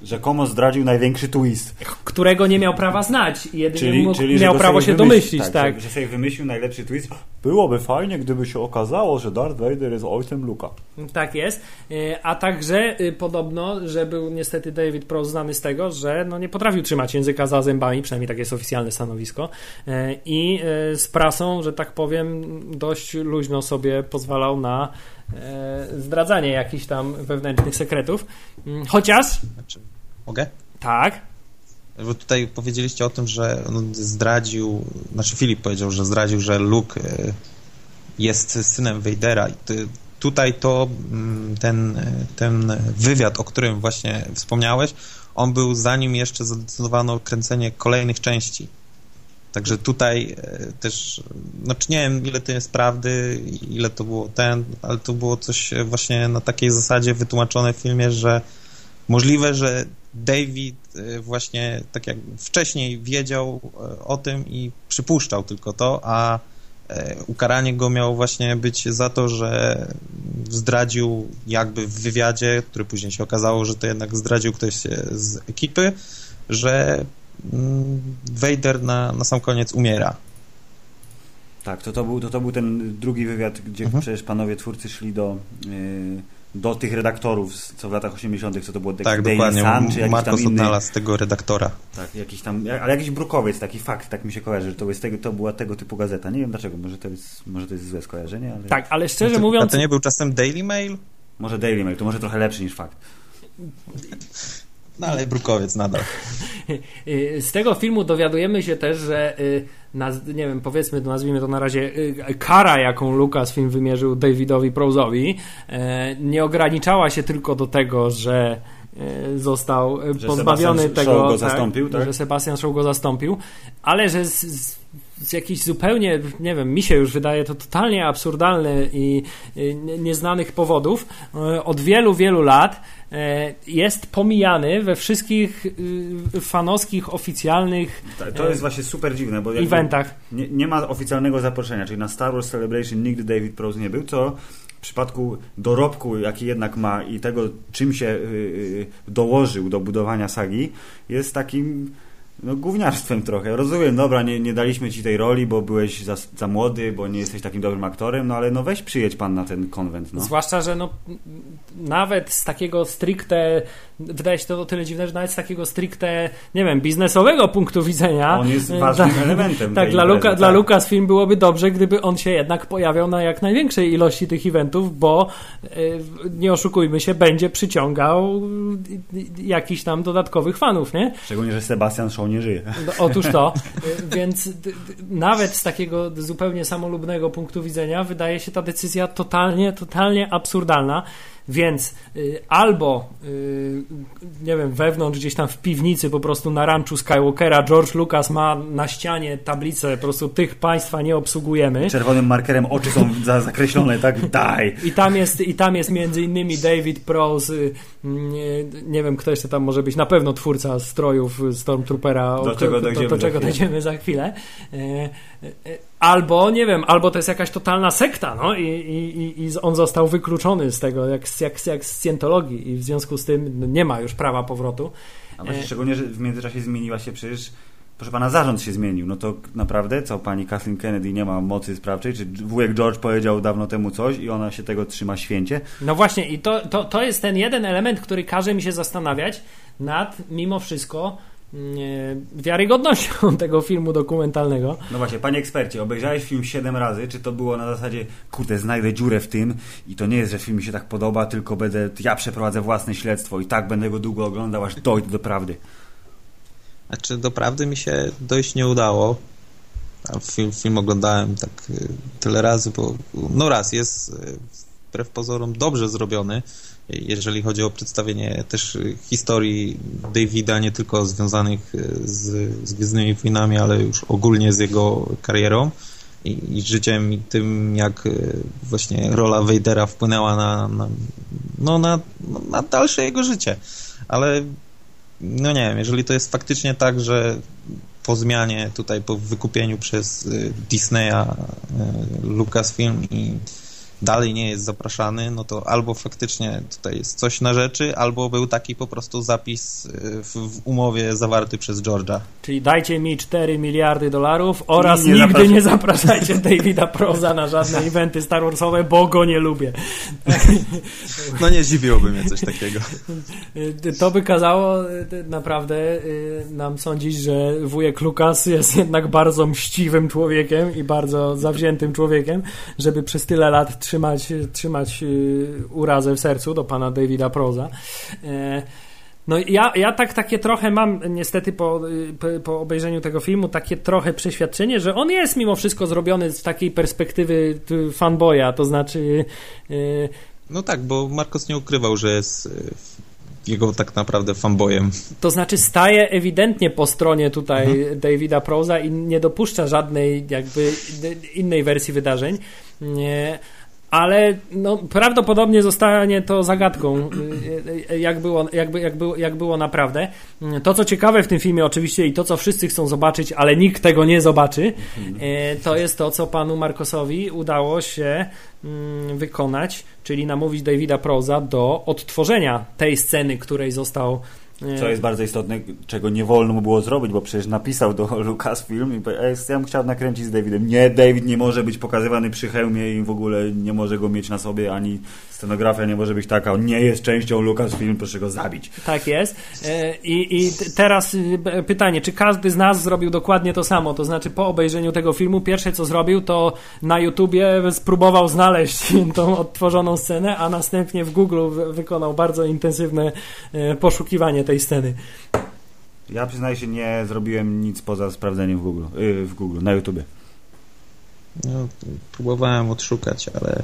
Rzekomo zdradził największy twist. którego nie miał prawa znać i jedynie Czyli, mógł, czyli miał prawo się domyślić, tak. tak. Że, że sobie wymyślił najlepszy twist. Byłoby fajnie, gdyby się okazało, że Darth Vader jest ojcem Luka. Tak jest. Y, A także y, podobno, że był niestety David Prowse znany z tego, że no nie potrafił trzymać języka za zębami, przynajmniej takie jest oficjalne stanowisko. Y, I z prasą, że tak powiem, dość luźno sobie pozwalał na zdradzanie jakichś tam wewnętrznych sekretów. Mm, Chociaż, Znaczy, mogę? tak, Bo tutaj powiedzieliście o tym, że on zdradził, znaczy Filip powiedział, że zdradził, że Luke e, jest synem Vadera. I Tutaj to mm, ten, e, ten wywiad, o którym właśnie wspomniałeś, on był zanim jeszcze zadecydowano kręcenie kolejnych części. Także tutaj e, też, znaczy nie wiem ile to jest prawdy, ile to było ten, ale to było coś e, właśnie na takiej zasadzie wytłumaczone w filmie, że możliwe, że David e, właśnie tak jak wcześniej wiedział o tym i przypuszczał tylko to, a ukaranie go miało właśnie być za to, że zdradził jakby w wywiadzie, który później się okazało, że to jednak zdradził ktoś z ekipy, że Vader na, na sam koniec umiera. Tak, to, to, był, to, to był ten drugi wywiad, gdzie Mhm. przecież panowie twórcy szli do, yy, do tych redaktorów, z- co w latach 80., co to było Tak, Daily dokładnie. Sun, czy jakiś Marcos tam inny, odnalazł tego redaktora. tak, jakiś tam, ale jakiś brukowiec, taki fakt, tak mi się kojarzy, że to, jest tego, to była tego typu gazeta. Nie wiem dlaczego, może to jest, może to jest złe skojarzenie, ale tak, ale szczerze a, to, a mówiąc, to nie był czasem Daily Mail? może Daily Mail, to może trochę lepszy niż fakt. (laughs) No ale brukowiec nadal. (laughs) Z tego filmu dowiadujemy się też, że y, naz- nie wiem, powiedzmy, nazwijmy to na razie y, kara, jaką Lucasfilm wymierzył Davidowi Prozowi, y, nie ograniczała się tylko do tego, że został Że pozbawiony Sebastian tego, go tak, zastąpił, tak? że Sebastian Shaw go zastąpił, ale że z, z, z jakichś zupełnie, nie wiem, mi się już wydaje to totalnie absurdalne i nieznanych powodów e, od wielu, wielu lat e, jest pomijany we wszystkich y, fanowskich, oficjalnych To jest właśnie super dziwne, bo eventach. Nie, nie ma oficjalnego zaproszenia, czyli na Star Wars Celebration nigdy David Prowse nie był, co w przypadku dorobku, jaki jednak ma i tego, czym się yy, dołożył do budowania sagi, jest takim no, gówniarstwem trochę. Rozumiem, dobra, nie, nie daliśmy ci tej roli, bo byłeś za, za młody, bo nie jesteś takim dobrym aktorem, no ale no weź przyjedź pan na ten konwent. No. Zwłaszcza, że no nawet z takiego stricte, wydaje się to o tyle dziwne, że nawet z takiego stricte, nie wiem, biznesowego punktu widzenia. On jest ważnym tak, elementem. Tak, dla, Luka, tak. dla Lucasfilm byłoby dobrze, gdyby on się jednak pojawiał na jak największej ilości tych eventów, bo e, nie oszukujmy się, będzie przyciągał jakichś tam dodatkowych fanów, nie? Szczególnie, że Sebastian Shaw nie żyje. No, otóż to, (laughs) więc nawet z takiego zupełnie samolubnego punktu widzenia wydaje się ta decyzja totalnie, totalnie absurdalna. Więc y, albo, y, nie wiem, wewnątrz gdzieś tam w piwnicy, po prostu na ranczu Skywalkera, George Lucas ma na ścianie tablicę, po prostu tych państwa nie obsługujemy. Czerwonym markerem oczy są za, zakreślone, tak? Daj! I tam jest, i tam jest między innymi David Prose, y, nie, wiem, kto jeszcze tam może być, na pewno twórca strojów Stormtroopera, do czego dojdziemy, do, do czego dojdziemy za chwilę. Albo, nie wiem, albo to jest jakaś totalna sekta, no i, i, i on został wykluczony z tego, jak, jak, jak z Scientologii i w związku z tym no, nie ma już prawa powrotu. A właśnie, e... szczególnie, że w międzyczasie zmieniła się przecież proszę pana, zarząd się zmienił. No to naprawdę, co pani Kathleen Kennedy nie ma mocy sprawczej? Czy wujek George powiedział dawno temu coś i ona się tego trzyma święcie? No właśnie, i to, to, to jest ten jeden element, który każe mi się zastanawiać nad mimo wszystko wiarygodnością (laughs) tego filmu dokumentalnego. No właśnie, panie ekspercie, obejrzałeś film 7 razy, czy to było na zasadzie, kurde, znajdę dziurę w tym i to nie jest, że film mi się tak podoba, tylko będę, ja przeprowadzę własne śledztwo i tak będę go długo oglądał, aż dojdę do prawdy. Znaczy, do prawdy mi się dojść nie udało. Film, film oglądałem tak y, tyle razy, bo no raz, jest y, wbrew pozorom dobrze zrobiony, jeżeli chodzi o przedstawienie też historii Davida, nie tylko związanych z, z Gwiezdnymi Wojnami, ale już ogólnie z jego karierą i, i życiem i tym, jak e, właśnie rola Vadera wpłynęła na, na, no, na, na dalsze jego życie. Ale no nie wiem, jeżeli to jest faktycznie tak, że po zmianie tutaj, po wykupieniu przez e, Disneya e, Lucasfilm i dalej nie jest zapraszany, no to albo faktycznie tutaj jest coś na rzeczy, albo był taki po prostu zapis y, w, w umowie zawarty przez George'a. Czyli dajcie mi 4 miliardy dolarów oraz nie nigdy zapraszam. nie zapraszajcie Davida Proza na żadne eventy Star Warsowe, bo go nie lubię. (laughs) No nie zdziwiłoby mnie coś takiego. (laughs) To by kazało y, naprawdę y, nam sądzić, że wujek Lukas jest jednak bardzo mściwym człowiekiem i bardzo zawziętym człowiekiem, żeby przez tyle lat trzymać, trzymać y, urazę w sercu do pana Davida Proza. E, no ja, ja tak takie trochę mam niestety po, y, po obejrzeniu tego filmu takie trochę przeświadczenie, że on jest mimo wszystko zrobiony z takiej perspektywy fanboya, to znaczy... Yy... No tak, bo Marcos nie ukrywał, że jest jego tak naprawdę fanboyem. To znaczy staje ewidentnie po stronie tutaj mhm. Davida Proza i nie dopuszcza żadnej jakby innej wersji wydarzeń. Nie, ale no, prawdopodobnie zostanie to zagadką, y, y, jak było, jakby, jak, było, jak było naprawdę. To, co ciekawe w tym filmie, oczywiście, i to, co wszyscy chcą zobaczyć, ale nikt tego nie zobaczy, y, to jest to, co panu Markosowi udało się mm, wykonać, czyli namówić Davida Proza do odtworzenia tej sceny, której został co jest bardzo istotne, czego nie wolno mu było zrobić, bo przecież napisał do (laughs) Lucasfilm i powiedział, ja bym chciał nakręcić z Davidem. Nie, David nie może być pokazywany przy hełmie i w ogóle nie może go mieć na sobie, ani scenografia nie może być taka, on nie jest częścią Lucasfilm, proszę go zabić. Tak jest. E, I, I teraz e, pytanie, czy każdy z nas zrobił dokładnie to samo? To znaczy po obejrzeniu tego filmu pierwsze co zrobił, to na YouTubie spróbował znaleźć (laughs) tą odtworzoną scenę, a następnie w Google wykonał bardzo intensywne e, poszukiwanie tej sceny. Ja przyznaję się, nie zrobiłem nic poza sprawdzeniem w Google, w Google na YouTubie. No, próbowałem odszukać, ale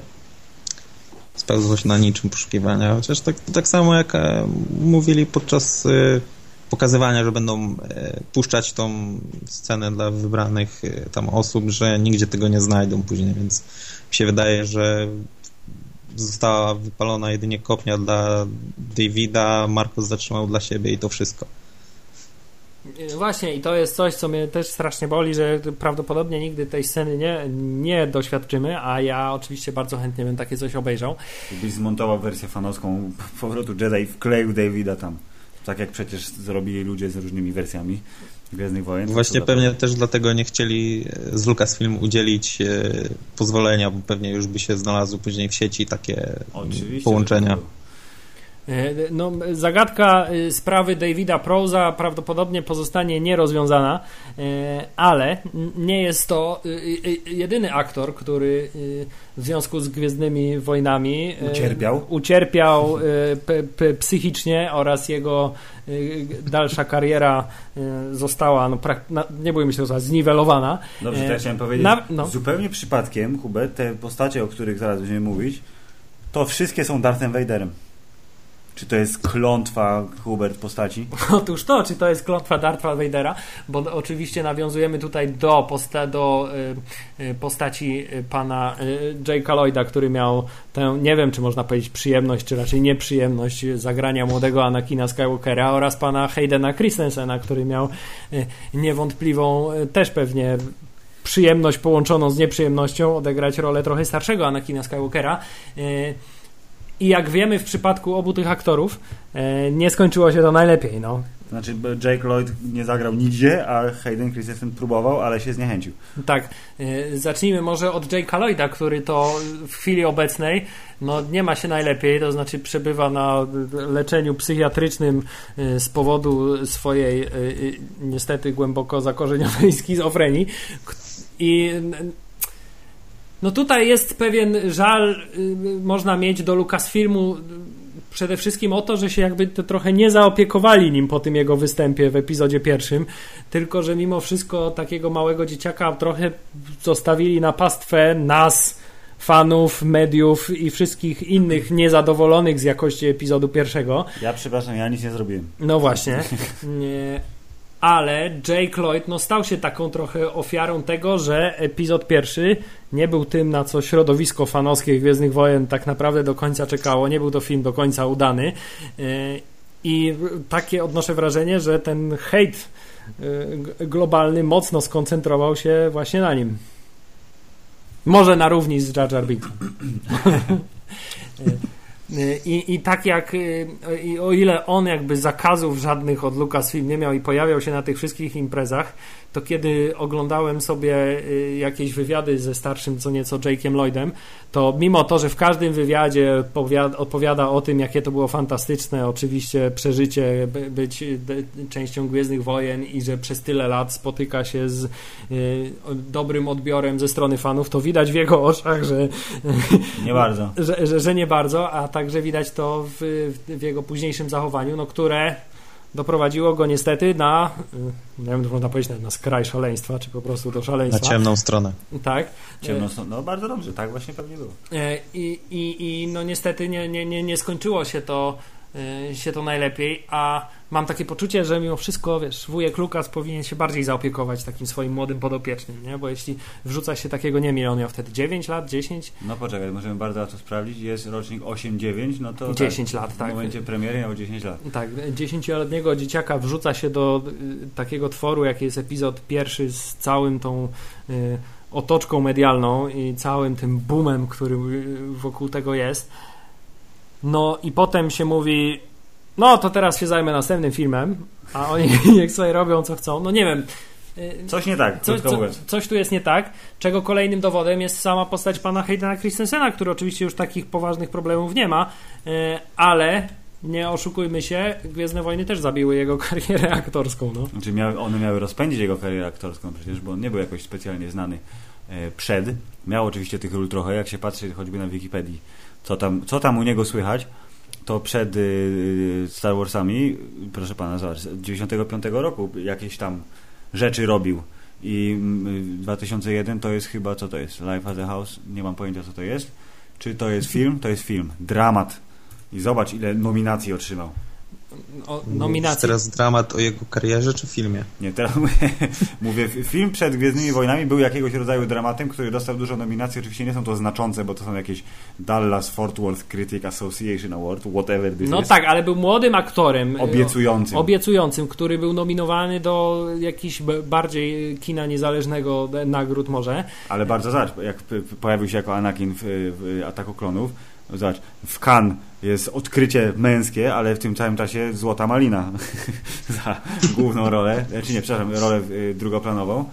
spełzło się na niczym poszukiwania, chociaż tak, tak samo jak e, mówili podczas e, pokazywania, że będą e, puszczać tą scenę dla wybranych tam osób, że nigdzie tego nie znajdą później, więc mi się wydaje, że została wypalona jedynie kopnia dla Davida, Marcos zatrzymał dla siebie i to wszystko. Właśnie i to jest coś, co mnie też strasznie boli, że prawdopodobnie nigdy tej sceny nie, nie doświadczymy, a ja oczywiście bardzo chętnie bym takie coś obejrzał. Byś zmontował wersję fanowską powrotu Jedi i wkleił Davida tam. Tak jak przecież zrobili ludzie z różnymi wersjami Gwiezdnych Wojen. Właśnie pewnie to... też dlatego nie chcieli e, z Lucasfilm udzielić e, pozwolenia, bo pewnie już by się znalazły później w sieci takie Oczywiście, połączenia. E, no, zagadka y, sprawy Davida Proza prawdopodobnie pozostanie nierozwiązana, e, ale nie jest to jedyny aktor, który w związku z Gwiezdnymi Wojnami ucierpiał, ucierpiał psychicznie oraz jego dalsza kariera została, no, nie bójmy się, zniwelowana. Dobrze, to ja chciałem powiedzieć, Na, no. zupełnie przypadkiem, Hubert, te postacie, o których zaraz będziemy mówić, to wszystkie są Darthem Vaderem. Czy to jest klątwa Hubert postaci? (laughs) Otóż to, czy to jest klątwa Dartha Vadera, bo oczywiście nawiązujemy tutaj do, posta do y, y, postaci y, pana y, Jake'a Lloyda, który miał tę, nie wiem czy można powiedzieć przyjemność, czy raczej nieprzyjemność zagrania młodego Anakina Skywalkera oraz pana Haydena Christensena, który miał y, niewątpliwą y, też pewnie przyjemność połączoną z nieprzyjemnością odegrać rolę trochę starszego Anakina Skywalkera. I jak wiemy, w przypadku obu tych aktorów e, nie skończyło się to najlepiej. No. Znaczy, Jake Lloyd nie zagrał nigdzie, a Hayden Christensen próbował, ale się zniechęcił. Tak. E, zacznijmy może od Jake'a Lloyda, który to w chwili obecnej no, nie ma się najlepiej, to znaczy przebywa na leczeniu psychiatrycznym e, z powodu swojej niestety głęboko zakorzenionej (laughs) schizofrenii. I no tutaj jest pewien żal, y, można mieć do Lucasfilmu przede wszystkim o to, że się jakby to trochę nie zaopiekowali nim po tym jego występie w epizodzie pierwszym, tylko że mimo wszystko takiego małego dzieciaka trochę zostawili na pastwę nas, fanów, mediów i wszystkich innych niezadowolonych z jakości epizodu pierwszego. Ja przepraszam, ja nic nie zrobiłem. No właśnie. Nie, ale Jake Lloyd no, stał się taką trochę ofiarą tego, że epizod pierwszy nie był tym, na co środowisko fanowskie Gwiezdnych Wojen tak naprawdę do końca czekało. Nie był to film do końca udany. E, I takie odnoszę wrażenie, że ten hejt e, globalny mocno skoncentrował się właśnie na nim. Może na równi z Jar Jar Binks. (clears throat) I, I tak jak, y, i o ile on jakby zakazów żadnych od Lucasfilm nie miał i pojawiał się na tych wszystkich imprezach, to kiedy oglądałem sobie y, jakieś wywiady ze starszym co nieco Jake'em Lloydem, to mimo to, że w każdym wywiadzie opowiada o tym, jakie to było fantastyczne, oczywiście przeżycie, być częścią Gwiezdnych Wojen i że przez tyle lat spotyka się z y, dobrym odbiorem ze strony fanów, to widać w jego oczach, że nie bardzo, (laughs) że, że, że nie bardzo, a także widać to w, w jego późniejszym zachowaniu, no które doprowadziło go niestety na, nie wiem, można powiedzieć, na skraj szaleństwa, czy po prostu do szaleństwa. Na ciemną stronę. Tak. Ciemną stronę, no bardzo dobrze, tak właśnie pewnie było. E, I, i, i no niestety nie, nie, nie, nie skończyło się to się to najlepiej, a mam takie poczucie, że mimo wszystko, wiesz, wujek Lukas powinien się bardziej zaopiekować takim swoim młodym podopiecznym, nie? Bo jeśli wrzuca się takiego, nie wiem, on miał wtedy 9 lat, 10? No poczekaj, możemy bardzo łatwo sprawdzić, jest rocznik 8-9, no to 10 tak, lat, tak. W momencie premiery miał 10 lat. Tak, 10-letniego dzieciaka wrzuca się do y, takiego tworu, jaki jest epizod pierwszy z całym tą y, otoczką medialną i całym tym boomem, który wokół tego jest no i potem się mówi, no to teraz się zajmę następnym filmem, a oni (laughs) niech sobie robią co chcą. No nie wiem. Y, coś nie tak, co, co, coś tu jest nie tak, czego kolejnym dowodem jest sama postać pana Haydena Christensena, który oczywiście już takich poważnych problemów nie ma, y, ale nie oszukujmy się, Gwiezdne Wojny też zabiły jego (laughs) karierę aktorską. No. Znaczy miały, one miały rozpędzić jego karierę aktorską przecież, bo on nie był jakoś specjalnie znany e, przed. Miał oczywiście tych ról trochę, jak się patrzy choćby na Wikipedii co tam, co tam u niego słychać, to przed y, Star Warsami, proszę pana, zobacz, z 95 roku jakieś tam rzeczy robił. I 2001 to jest chyba, co to jest? Life as a House? Nie mam pojęcia, co to jest. Czy to jest film? To jest film. Dramat. I zobacz, ile nominacji otrzymał. O nominacji. teraz dramat o jego karierze czy filmie? Nie, teraz (laughs) mówię, film przed Gwiezdnymi Wojnami był jakiegoś rodzaju dramatem, który dostał dużo nominacji. Oczywiście nie są to znaczące, bo to są jakieś Dallas Fort Worth Critic Association Award, whatever this No is. tak, ale był młodym aktorem. Obiecującym. Obiecującym, który był nominowany do jakichś bardziej kina niezależnego nagród może. Ale bardzo zobacz, jak pojawił się jako Anakin w, w Ataku Klonów, zobacz, w Cannes jest odkrycie męskie, ale w tym całym czasie złota malina (laughs) za główną rolę, czy nie, przepraszam, rolę y, drugoplanową.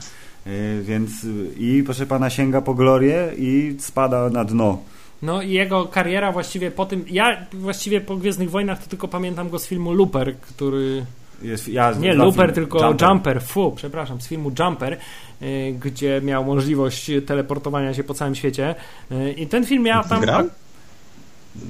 Y, Więc y, i proszę pana sięga po glorię i spada na dno. No i jego kariera właściwie po tym. Ja właściwie po Gwiezdnych Wojnach to tylko pamiętam go z filmu Looper, który. Jest, ja Nie znam Looper, film tylko Jumper. Fu, przepraszam, z filmu Jumper, gdzie miał możliwość teleportowania się po całym świecie. I ten film miał tam. Grał?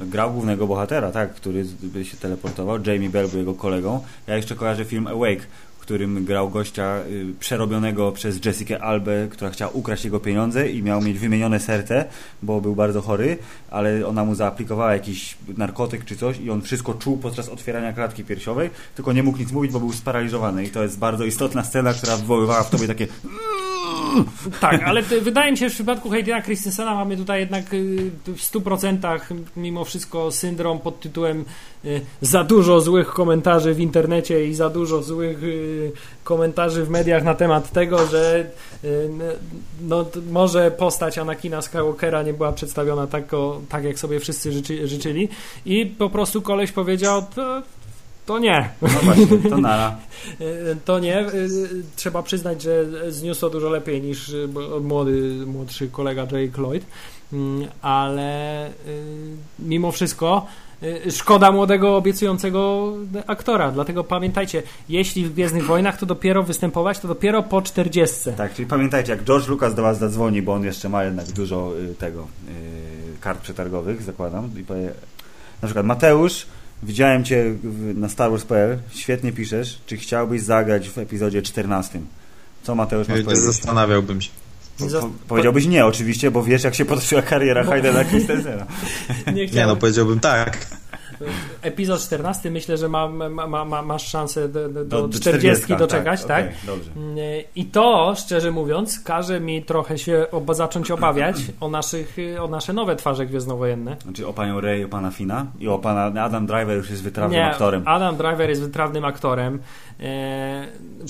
Grał głównego bohatera, tak, który się teleportował. Jamie Bell był jego kolegą. Ja jeszcze kojarzę film Awake, w którym grał gościa y, przerobionego przez Jessica Albę, która chciała ukraść jego pieniądze i miał mieć wymienione serce, bo był bardzo chory, ale ona mu zaaplikowała jakiś narkotyk czy coś i on wszystko czuł podczas otwierania klatki piersiowej, tylko nie mógł nic mówić, bo był sparaliżowany. I to jest bardzo istotna scena, która wywoływała w tobie takie Tak, ale wydaje mi się, że w przypadku Haydena Christensena mamy tutaj jednak y, w 100% mimo wszystko syndrom pod tytułem y, za dużo złych komentarzy w internecie i za dużo złych y, komentarzy w mediach na temat tego, że no, może postać Anakina Skywalkera nie była przedstawiona tak, o, tak jak sobie wszyscy życzy, życzyli. I po prostu koleś powiedział to, to nie. no właśnie, to nara. (laughs) To nie. Trzeba przyznać, że zniósł to dużo lepiej niż młody, młodszy kolega Jake Lloyd, ale mimo wszystko szkoda młodego, obiecującego aktora. Dlatego pamiętajcie, jeśli w Gwiezdnych Wojnach to dopiero występować, to dopiero po 40. Tak, czyli pamiętajcie, jak George Lucas do Was zadzwoni, bo on jeszcze ma jednak dużo y, tego, y, kart przetargowych, zakładam, i powie, na przykład Mateusz, widziałem Cię na Star Wars.pl, świetnie piszesz, czy chciałbyś zagrać w epizodzie 14? Co Mateusz masz Nie powiedzieć? zastanawiałbym się. Po, powiedziałbyś nie, oczywiście, bo wiesz, jak się (laughs) potoczyła kariera Haydena (laughs) Christensena. Nie Nie, no powiedziałbym tak. Epizod 14 myślę, że ma, ma, ma, ma, masz szansę do, do, do, Do- do 40 40, doczekać, tak? okej, dobrze. I to, szczerze mówiąc, każe mi trochę się oba, zacząć obawiać o, naszych, o nasze nowe twarze gwiezdnowojenne. Znaczy o panią Rey, o pana Fina i o pana Adam Driver już jest wytrawnym Nie, aktorem. Adam Driver jest wytrawnym aktorem. E,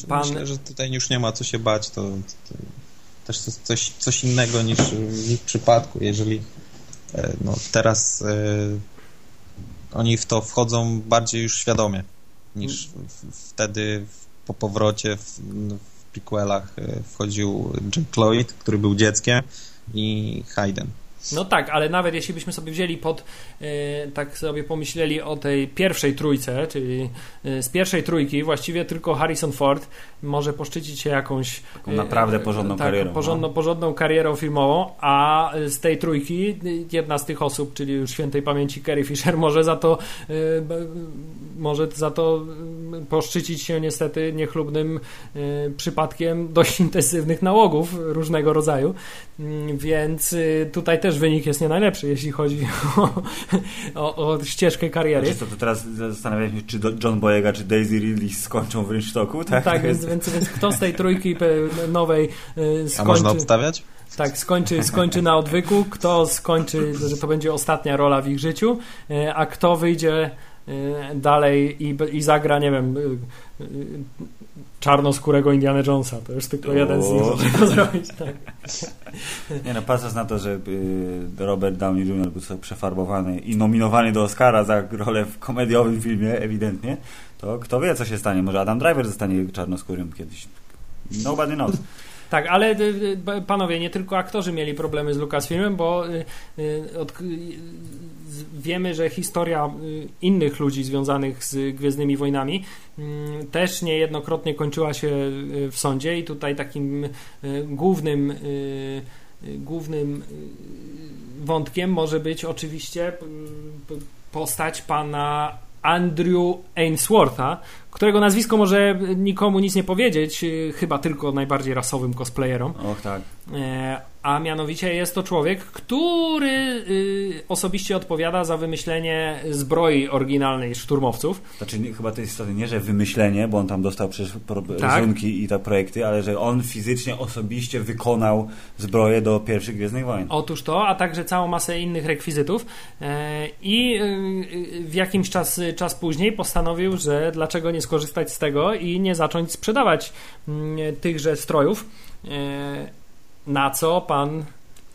pan, Myślę, że tutaj już nie ma co się bać. To, to też coś, coś innego niż w ich przypadku. Jeżeli e, no, teraz e, oni w to wchodzą bardziej już świadomie niż w, wtedy po powrocie w, w prequelach e, wchodził Jack Lloyd, który był dzieckiem i Hayden. No tak, ale nawet jeśli byśmy sobie wzięli pod, e, tak sobie pomyśleli o tej pierwszej trójce, czyli e, z pierwszej trójki właściwie tylko Harrison Ford może poszczycić się jakąś Taką naprawdę porządną tak, karierą, Porządną, no. porządną karierą filmową, a z tej trójki jedna z tych osób, czyli już świętej pamięci Carrie Fisher, może za to może za to poszczycić się niestety niechlubnym y, przypadkiem dość (laughs) intensywnych nałogów różnego rodzaju. Mm, Więc y, tutaj też wynik jest nie najlepszy, jeśli chodzi (laughs) o, o, o ścieżkę kariery. Znaczy, co, to teraz zastanawiam się, czy do- John Boyega, czy Daisy Ridley skończą w rynsztoku, tak? Tak, więc, więc, więc kto z tej trójki nowej y, A można skończy, obstawiać? tak, skończy, skończy na odwyku, kto skończy, że to będzie ostatnia rola w ich życiu, a kto wyjdzie dalej i, i zagra, nie wiem, y, y, czarnoskórego Indiana Jonesa. To już tylko O. jeden z nich może to zrobić. Tak. (laughs) Nie no, patrząc na to, że y, Robert Downey Jr. był przefarbowany i nominowany do Oscara za rolę w komediowym filmie, ewidentnie, to kto wie, co się stanie. Może Adam Driver zostanie czarnoskórym kiedyś. Nobody knows. (laughs) Tak, ale y, y, panowie, nie tylko aktorzy mieli problemy z Lucasfilmem, bo y, y, od, y, wiemy, że historia y, innych ludzi związanych z Gwiezdnymi Wojnami mm, też niejednokrotnie kończyła się y, w sądzie i tutaj takim y, głównym y, y, głównym y, wątkiem może być oczywiście y, postać pana Andrew Ainswortha, którego nazwisko może nikomu nic nie powiedzieć, y, chyba tylko najbardziej rasowym cosplayerom. Och tak. E, a mianowicie jest to człowiek, który y, osobiście odpowiada za wymyślenie zbroi oryginalnej szturmowców. Znaczy nie, chyba to jest istotne, nie, że wymyślenie, bo on tam dostał przecież tak? rysunki i te projekty, ale że on fizycznie, osobiście wykonał zbroję do pierwszych Gwiezdnych Wojen. Otóż to, a także całą masę innych rekwizytów e, i y, w jakimś czas, czas później postanowił, że dlaczego nie skorzystać z tego i nie zacząć sprzedawać mm, tychże strojów. Na co pan.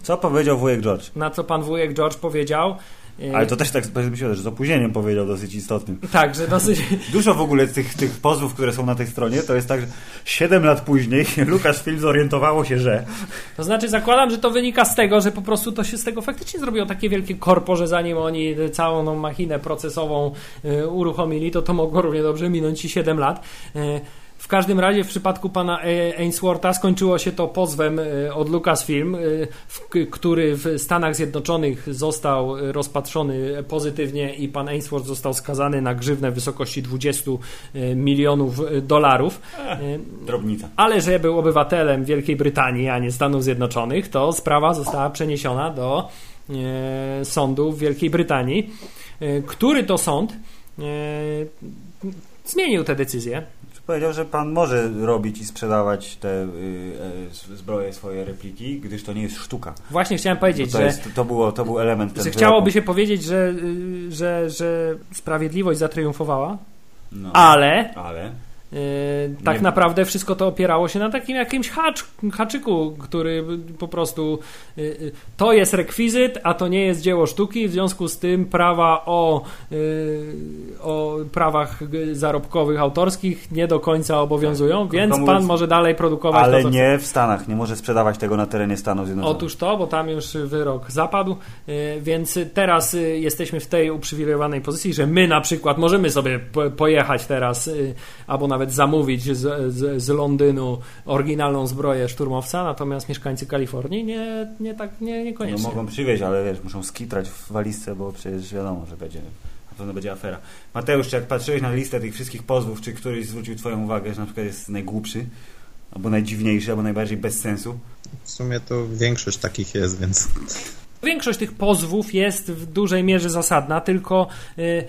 Co powiedział wujek George? Na co pan wujek George powiedział. Y, Ale to też tak myślę, że z opóźnieniem powiedział dosyć istotnym. Tak, że dosyć. (laughs) Dużo w ogóle tych, tych pozwów, które są na tej stronie, to jest tak, że 7 lat później (laughs) Film zorientowało się, że. To znaczy, zakładam, że to wynika z tego, że po prostu to się z tego faktycznie zrobiło takie wielkie korpo, że zanim oni całą tą machinę procesową y, uruchomili, to to mogło równie dobrze minąć i 7 lat. Y, w każdym razie w przypadku pana Ainswortha skończyło się to pozwem e, od Lucasfilm, e, który w Stanach Zjednoczonych został rozpatrzony pozytywnie i pan Ainsworth został skazany na grzywnę w wysokości 20 milionów dolarów. drobnica. Ale że był obywatelem Wielkiej Brytanii, a nie Stanów Zjednoczonych, to sprawa została przeniesiona do sądu w Wielkiej Brytanii, który to sąd zmienił tę decyzję Powiedział, że pan może robić i sprzedawać te y, y, zbroje, swoje repliki, gdyż to nie jest sztuka. Właśnie chciałem powiedzieć, to że. Jest, to, było, to był element Że chciałoby się powiedzieć, że, y, że, że sprawiedliwość zatriumfowała, no, ale. ale tak nie... naprawdę wszystko to opierało się na takim jakimś hacz, haczyku, który po prostu yy, yy, to jest rekwizyt, a to nie jest dzieło sztuki, w związku z tym prawa o, o prawach zarobkowych, autorskich nie do końca obowiązują, tak. więc pan mówiąc, może dalej produkować. Ale to, nie w Stanach, nie może sprzedawać tego na terenie Stanów Zjednoczonych. Otóż to, bo tam już wyrok zapadł, więc teraz jesteśmy w tej uprzywilejowanej pozycji, że my na przykład możemy sobie pojechać teraz albo nawet nawet zamówić z, z, z, Londynu oryginalną zbroję szturmowca, natomiast mieszkańcy Kalifornii nie, nie tak nie, niekoniecznie. No mogą przywieźć, ale wiesz, muszą skitrać w walizce, bo przecież wiadomo, że będzie na pewno będzie afera. Mateusz, czy jak patrzyłeś na listę tych wszystkich pozwów, czy któryś zwrócił Twoją uwagę, że na przykład jest najgłupszy, albo najdziwniejszy, albo najbardziej bez sensu? W sumie to większość takich jest, więc Większość tych pozwów jest w dużej mierze zasadna, tylko y,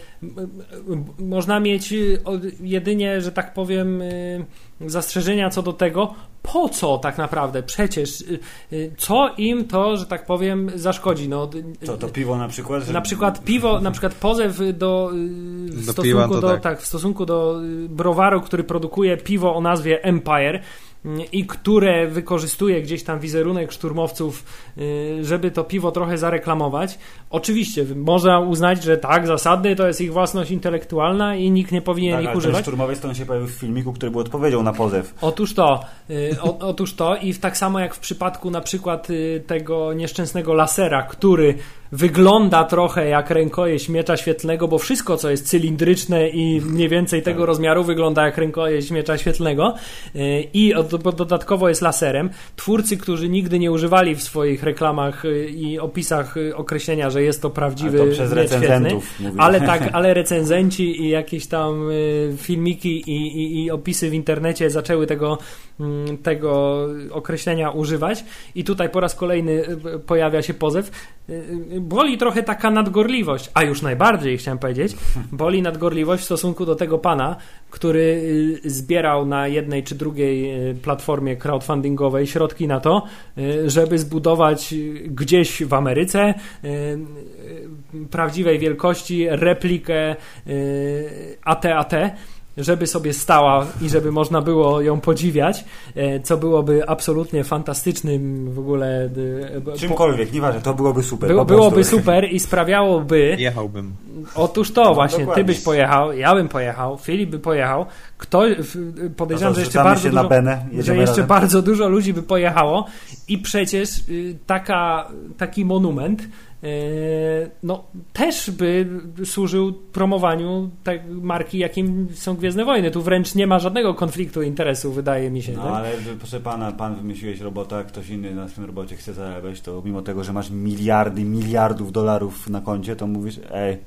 można mieć y, jedynie, że tak powiem, y, zastrzeżenia co do tego, po co tak naprawdę? Przecież co im to, że tak powiem, zaszkodzi? No, to, to piwo na przykład? Że... Na przykład piwo, na przykład pozew do, w, do stosunku do, tak. tak. w stosunku do browaru, który produkuje piwo o nazwie Empire, i które wykorzystuje gdzieś tam wizerunek szturmowców, y, żeby to piwo trochę zareklamować. Oczywiście można uznać, że tak, zasadny to jest ich własność intelektualna i nikt nie powinien tak, ich używać. szturmowiec to on się pojawił w filmiku, który był odpowiedzią na pozew. Otóż to, y, o, otóż to i tak samo jak w przypadku na przykład y, tego nieszczęsnego lasera, który wygląda trochę jak rękojeść miecza świetlnego, bo wszystko, co jest cylindryczne i mniej więcej tego tak. rozmiaru, wygląda jak rękojeść miecza świetlnego i dodatkowo jest laserem. Twórcy, którzy nigdy nie używali w swoich reklamach y, i opisach y, określenia, że jest to prawdziwy ale to przez recenzentów ale tak, (laughs) ale recenzenci i jakieś tam y, filmiki i, i, i opisy w internecie zaczęły tego, mm, tego określenia używać i tutaj po raz kolejny pojawia się pozew boli trochę taka nadgorliwość, a już najbardziej chciałem powiedzieć, (laughs) boli nadgorliwość w stosunku do tego pana, który y, zbierał na jednej czy drugiej y, platformie crowdfundingowej środki na to, y, żeby zbudować gdzieś w Ameryce prawdziwej wielkości replikę AT-AT żeby sobie stała i żeby można było ją podziwiać, e, co byłoby absolutnie fantastycznym w ogóle. E, Czymkolwiek, nieważne, to byłoby super. Było, byłoby super i sprawiałoby. Jechałbym. Otóż to no, właśnie, dokładnie. ty byś pojechał, ja bym pojechał, Filip by pojechał. Kto, podejrzewam, no że jeszcze, bardzo dużo, Benę, że jeszcze bardzo dużo ludzi by pojechało i przecież y, taka, taki monument no, też by służył promowaniu tak marki, jakim są Gwiezdne Wojny. Tu wręcz nie ma żadnego konfliktu interesów, wydaje mi się. No, tak? ale proszę pana, pan wymyśliłeś robota, ktoś inny na tym robocie chce zarabiać, to mimo tego, że masz miliardy, miliardów dolarów na koncie, to mówisz, ej,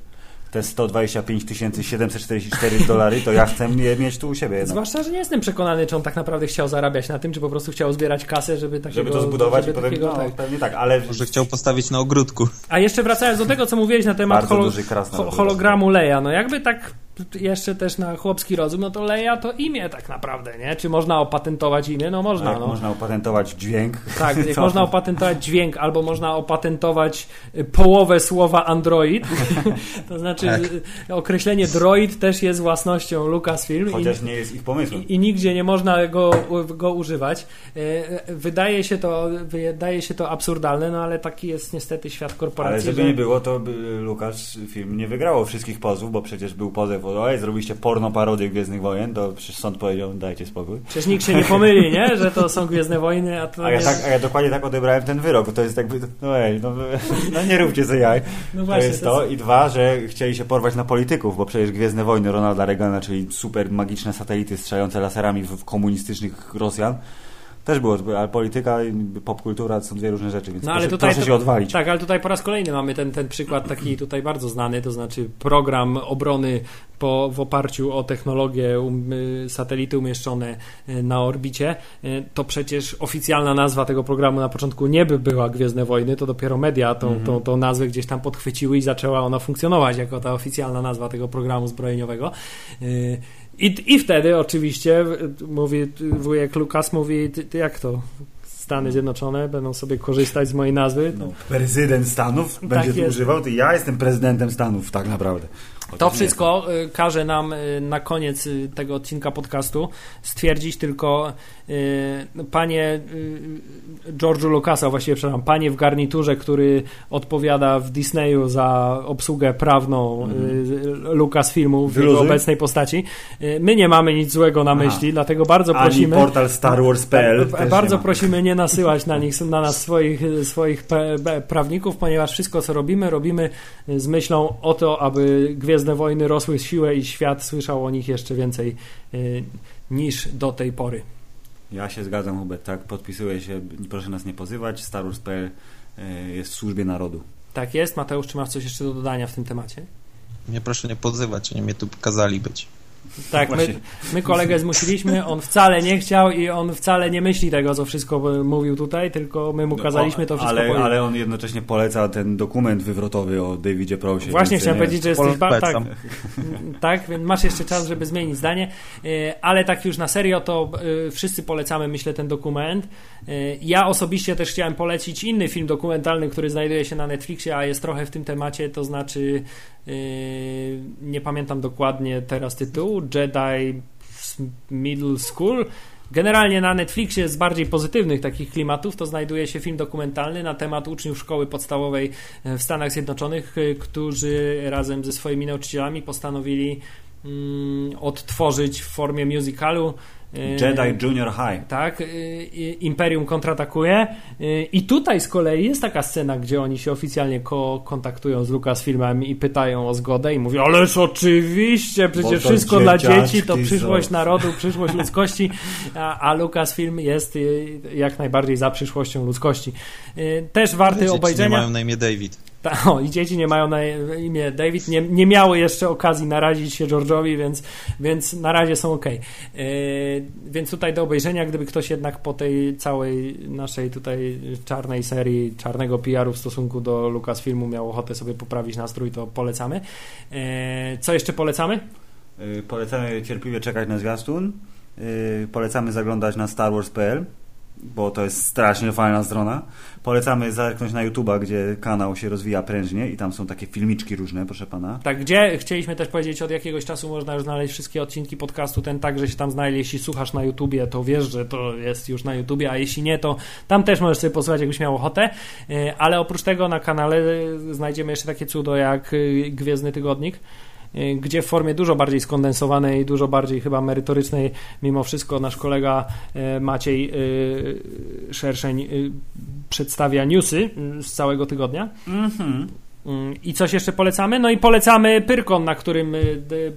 te 125 744 (laughs) dolary, to ja chcę je mieć tu u siebie. Jednak. Zwłaszcza, że nie jestem przekonany, czy on tak naprawdę chciał zarabiać na tym, czy po prostu chciał zbierać kasę, żeby takiego... Żeby to zbudować żeby i potem, takiego, no, tak. pewnie tak, ale... Może chciał postawić na ogródku. A jeszcze wracając do tego, co mówiłeś na temat Bardzo holo, hologramu Leia, no jakby tak jeszcze też na chłopski rozum, no to Leia to imię tak naprawdę, nie? Czy można opatentować imię? No można, jak no. można opatentować dźwięk. Tak, (laughs) jak to- można opatentować dźwięk, albo można opatentować y, połowę słowa Android. (laughs) to znaczy Tak. y, określenie droid też jest własnością Lucasfilm i, Chociaż nie jest ich pomysłem. i, i nigdzie nie można go, go używać. Y, Wydaje się, to, wydaje się to absurdalne, no ale taki jest niestety świat korporacji. Ale żeby że- nie było, to by Lukas film nie wygrało wszystkich pozów, bo przecież był pozew oj, zrobiliście porno parodię Gwiezdnych Wojen, to przecież sąd powiedział, dajcie spokój. Przecież nikt się nie pomyli, nie? Że to są Gwiezdne Wojny, a to A ja, tak, a ja dokładnie tak odebrałem ten wyrok, to jest jakby, no ej, no, (laughs) no nie róbcie sobie jaj. No To właśnie, jest to to. I dwa, że chcieli się porwać na polityków, bo przecież Gwiezdne Wojny Ronalda Reagana, czyli super magiczne satelity strzelające laserami w komunistycznych Rosjan, też było, ale polityka i popkultura to są dwie różne rzeczy, więc No ale proszę, tutaj proszę się odwalić. Tak, ale tutaj po raz kolejny mamy ten, ten przykład taki tutaj bardzo znany, to znaczy program obrony po, w oparciu o technologię um, satelity umieszczone y, na orbicie. Y, To przecież oficjalna nazwa tego programu na początku nie by była Gwiezdne Wojny, to dopiero media tą, Mhm. tą, tą nazwę gdzieś tam podchwyciły i zaczęła ona funkcjonować jako ta oficjalna nazwa tego programu zbrojeniowego. I, I wtedy oczywiście mówi wujek Lukas mówi, ty, ty jak to? Stany Zjednoczone będą sobie korzystać z mojej nazwy. No, prezydent Stanów będzie tu jest. używał, to ja jestem prezydentem Stanów, tak naprawdę. To wszystko y, każe nam y, na koniec y, tego odcinka podcastu stwierdzić tylko panie George'u Lucasa, właściwie przepraszam, panie w garniturze, który odpowiada w Disneyu za obsługę prawną y, Lucasfilmu w jego obecnej postaci. My nie mamy nic złego na Aha. myśli, dlatego bardzo Ani prosimy. portal StarWars.pl Tak, też Bardzo prosimy nie nasyłać na nich na nas swoich, swoich prawników, ponieważ wszystko co robimy, robimy z myślą o to, aby Gwiezdne Wojny rosły w siłę i świat słyszał o nich jeszcze więcej y, niż do tej pory. Ja się zgadzam, Hubert, tak, podpisuję się, proszę nas nie pozywać, StarWars.pl e, jest w służbie narodu. Tak jest. Mateusz, czy masz coś jeszcze do dodania w tym temacie? Mnie proszę nie podzywać, oni mnie tu kazali być. Tak, my, Właśnie. my kolegę zmusiliśmy, on wcale nie chciał i on wcale nie myśli tego, co wszystko mówił tutaj, tylko my mu kazaliśmy to wszystko ale, ale on jednocześnie poleca ten dokument wywrotowy o Davidzie Prosie. Właśnie chciałem powiedzieć, że jesteś ba- tak, (laughs) tak, więc masz jeszcze czas, żeby zmienić zdanie, E, ale tak już na serio, to e, wszyscy polecamy, myślę, ten dokument. E, Ja osobiście też chciałem polecić inny film dokumentalny, który znajduje się na Netflixie, a jest trochę w tym temacie, to znaczy nie pamiętam dokładnie teraz tytułu, Jedi Middle School. Generalnie na Netflixie z bardziej pozytywnych takich klimatów to znajduje się film dokumentalny na temat uczniów szkoły podstawowej w Stanach Zjednoczonych, y, którzy razem ze swoimi nauczycielami postanowili mm, odtworzyć w formie musicalu Jedi Junior High. tak, y, y, Imperium kontratakuje. Y, I tutaj z kolei jest taka scena, gdzie oni się oficjalnie ko- kontaktują z Lucasfilmem i pytają o zgodę i mówią, ależ oczywiście, przecież wszystko dla dzieci, to są." przyszłość narodu, (laughs) przyszłość ludzkości, a, a Lucasfilm jest jak najbardziej za przyszłością ludzkości. Też warty Dzieci nie obejrzenia. mają na imię David. Ta, o, I dzieci nie mają na imię David, nie, nie miały jeszcze okazji narazić się George'owi, więc, więc na razie są ok. więc tutaj do obejrzenia, gdyby ktoś jednak po tej całej naszej tutaj czarnej serii, czarnego PR-u w stosunku do Lucasfilmu miał ochotę sobie poprawić nastrój, to polecamy. E, co jeszcze polecamy? Y, Polecamy cierpliwie czekać na zwiastun. Polecamy zaglądać na StarWars.pl, bo to jest strasznie fajna strona. Polecamy zerknąć na YouTube'a, gdzie kanał się rozwija prężnie i tam są takie filmiczki różne, proszę pana. Tak, gdzie chcieliśmy też powiedzieć, od jakiegoś czasu można już znaleźć wszystkie odcinki podcastu, ten także się tam znajdzie. Jeśli słuchasz na YouTubie, to wiesz, że to jest już na YouTubie, a jeśli nie, to tam też możesz sobie posłuchać, jakbyś miał ochotę. E, Ale oprócz tego na kanale znajdziemy jeszcze takie cudo jak e, Gwiezdny Tygodnik, gdzie w formie dużo bardziej skondensowanej, dużo bardziej chyba merytorycznej, mimo wszystko nasz kolega e, Maciej e, Szerszeń e, przedstawia newsy mm, z całego tygodnia. Mhm. I coś jeszcze polecamy? No i polecamy Pyrkon, na którym y, y,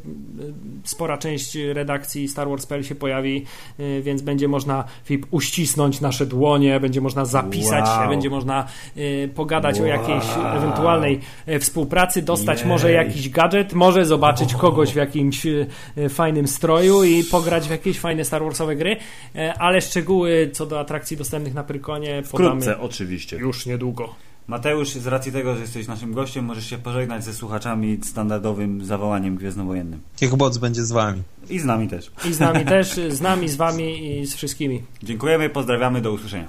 spora część redakcji Star Wars.pl się pojawi, y, więc będzie można Filip, uścisnąć nasze dłonie, będzie można zapisać Wow. się, będzie można pogadać o Wow. jakiejś ewentualnej e, współpracy, dostać Jej. może jakiś gadżet, może zobaczyć kogoś w jakimś fajnym stroju i pograć w jakieś fajne Star Warsowe gry, E, ale szczegóły co do atrakcji dostępnych na Pyrkonie podamy Wkrótce oczywiście. już niedługo. Mateusz, z racji tego, że jesteś naszym gościem, możesz się pożegnać ze słuchaczami standardowym zawołaniem gwiezdnowojennym. Niech Boc będzie z wami. I z nami też. I z nami też, (laughs) z nami, z wami i z wszystkimi. Dziękujemy, pozdrawiamy, do usłyszenia.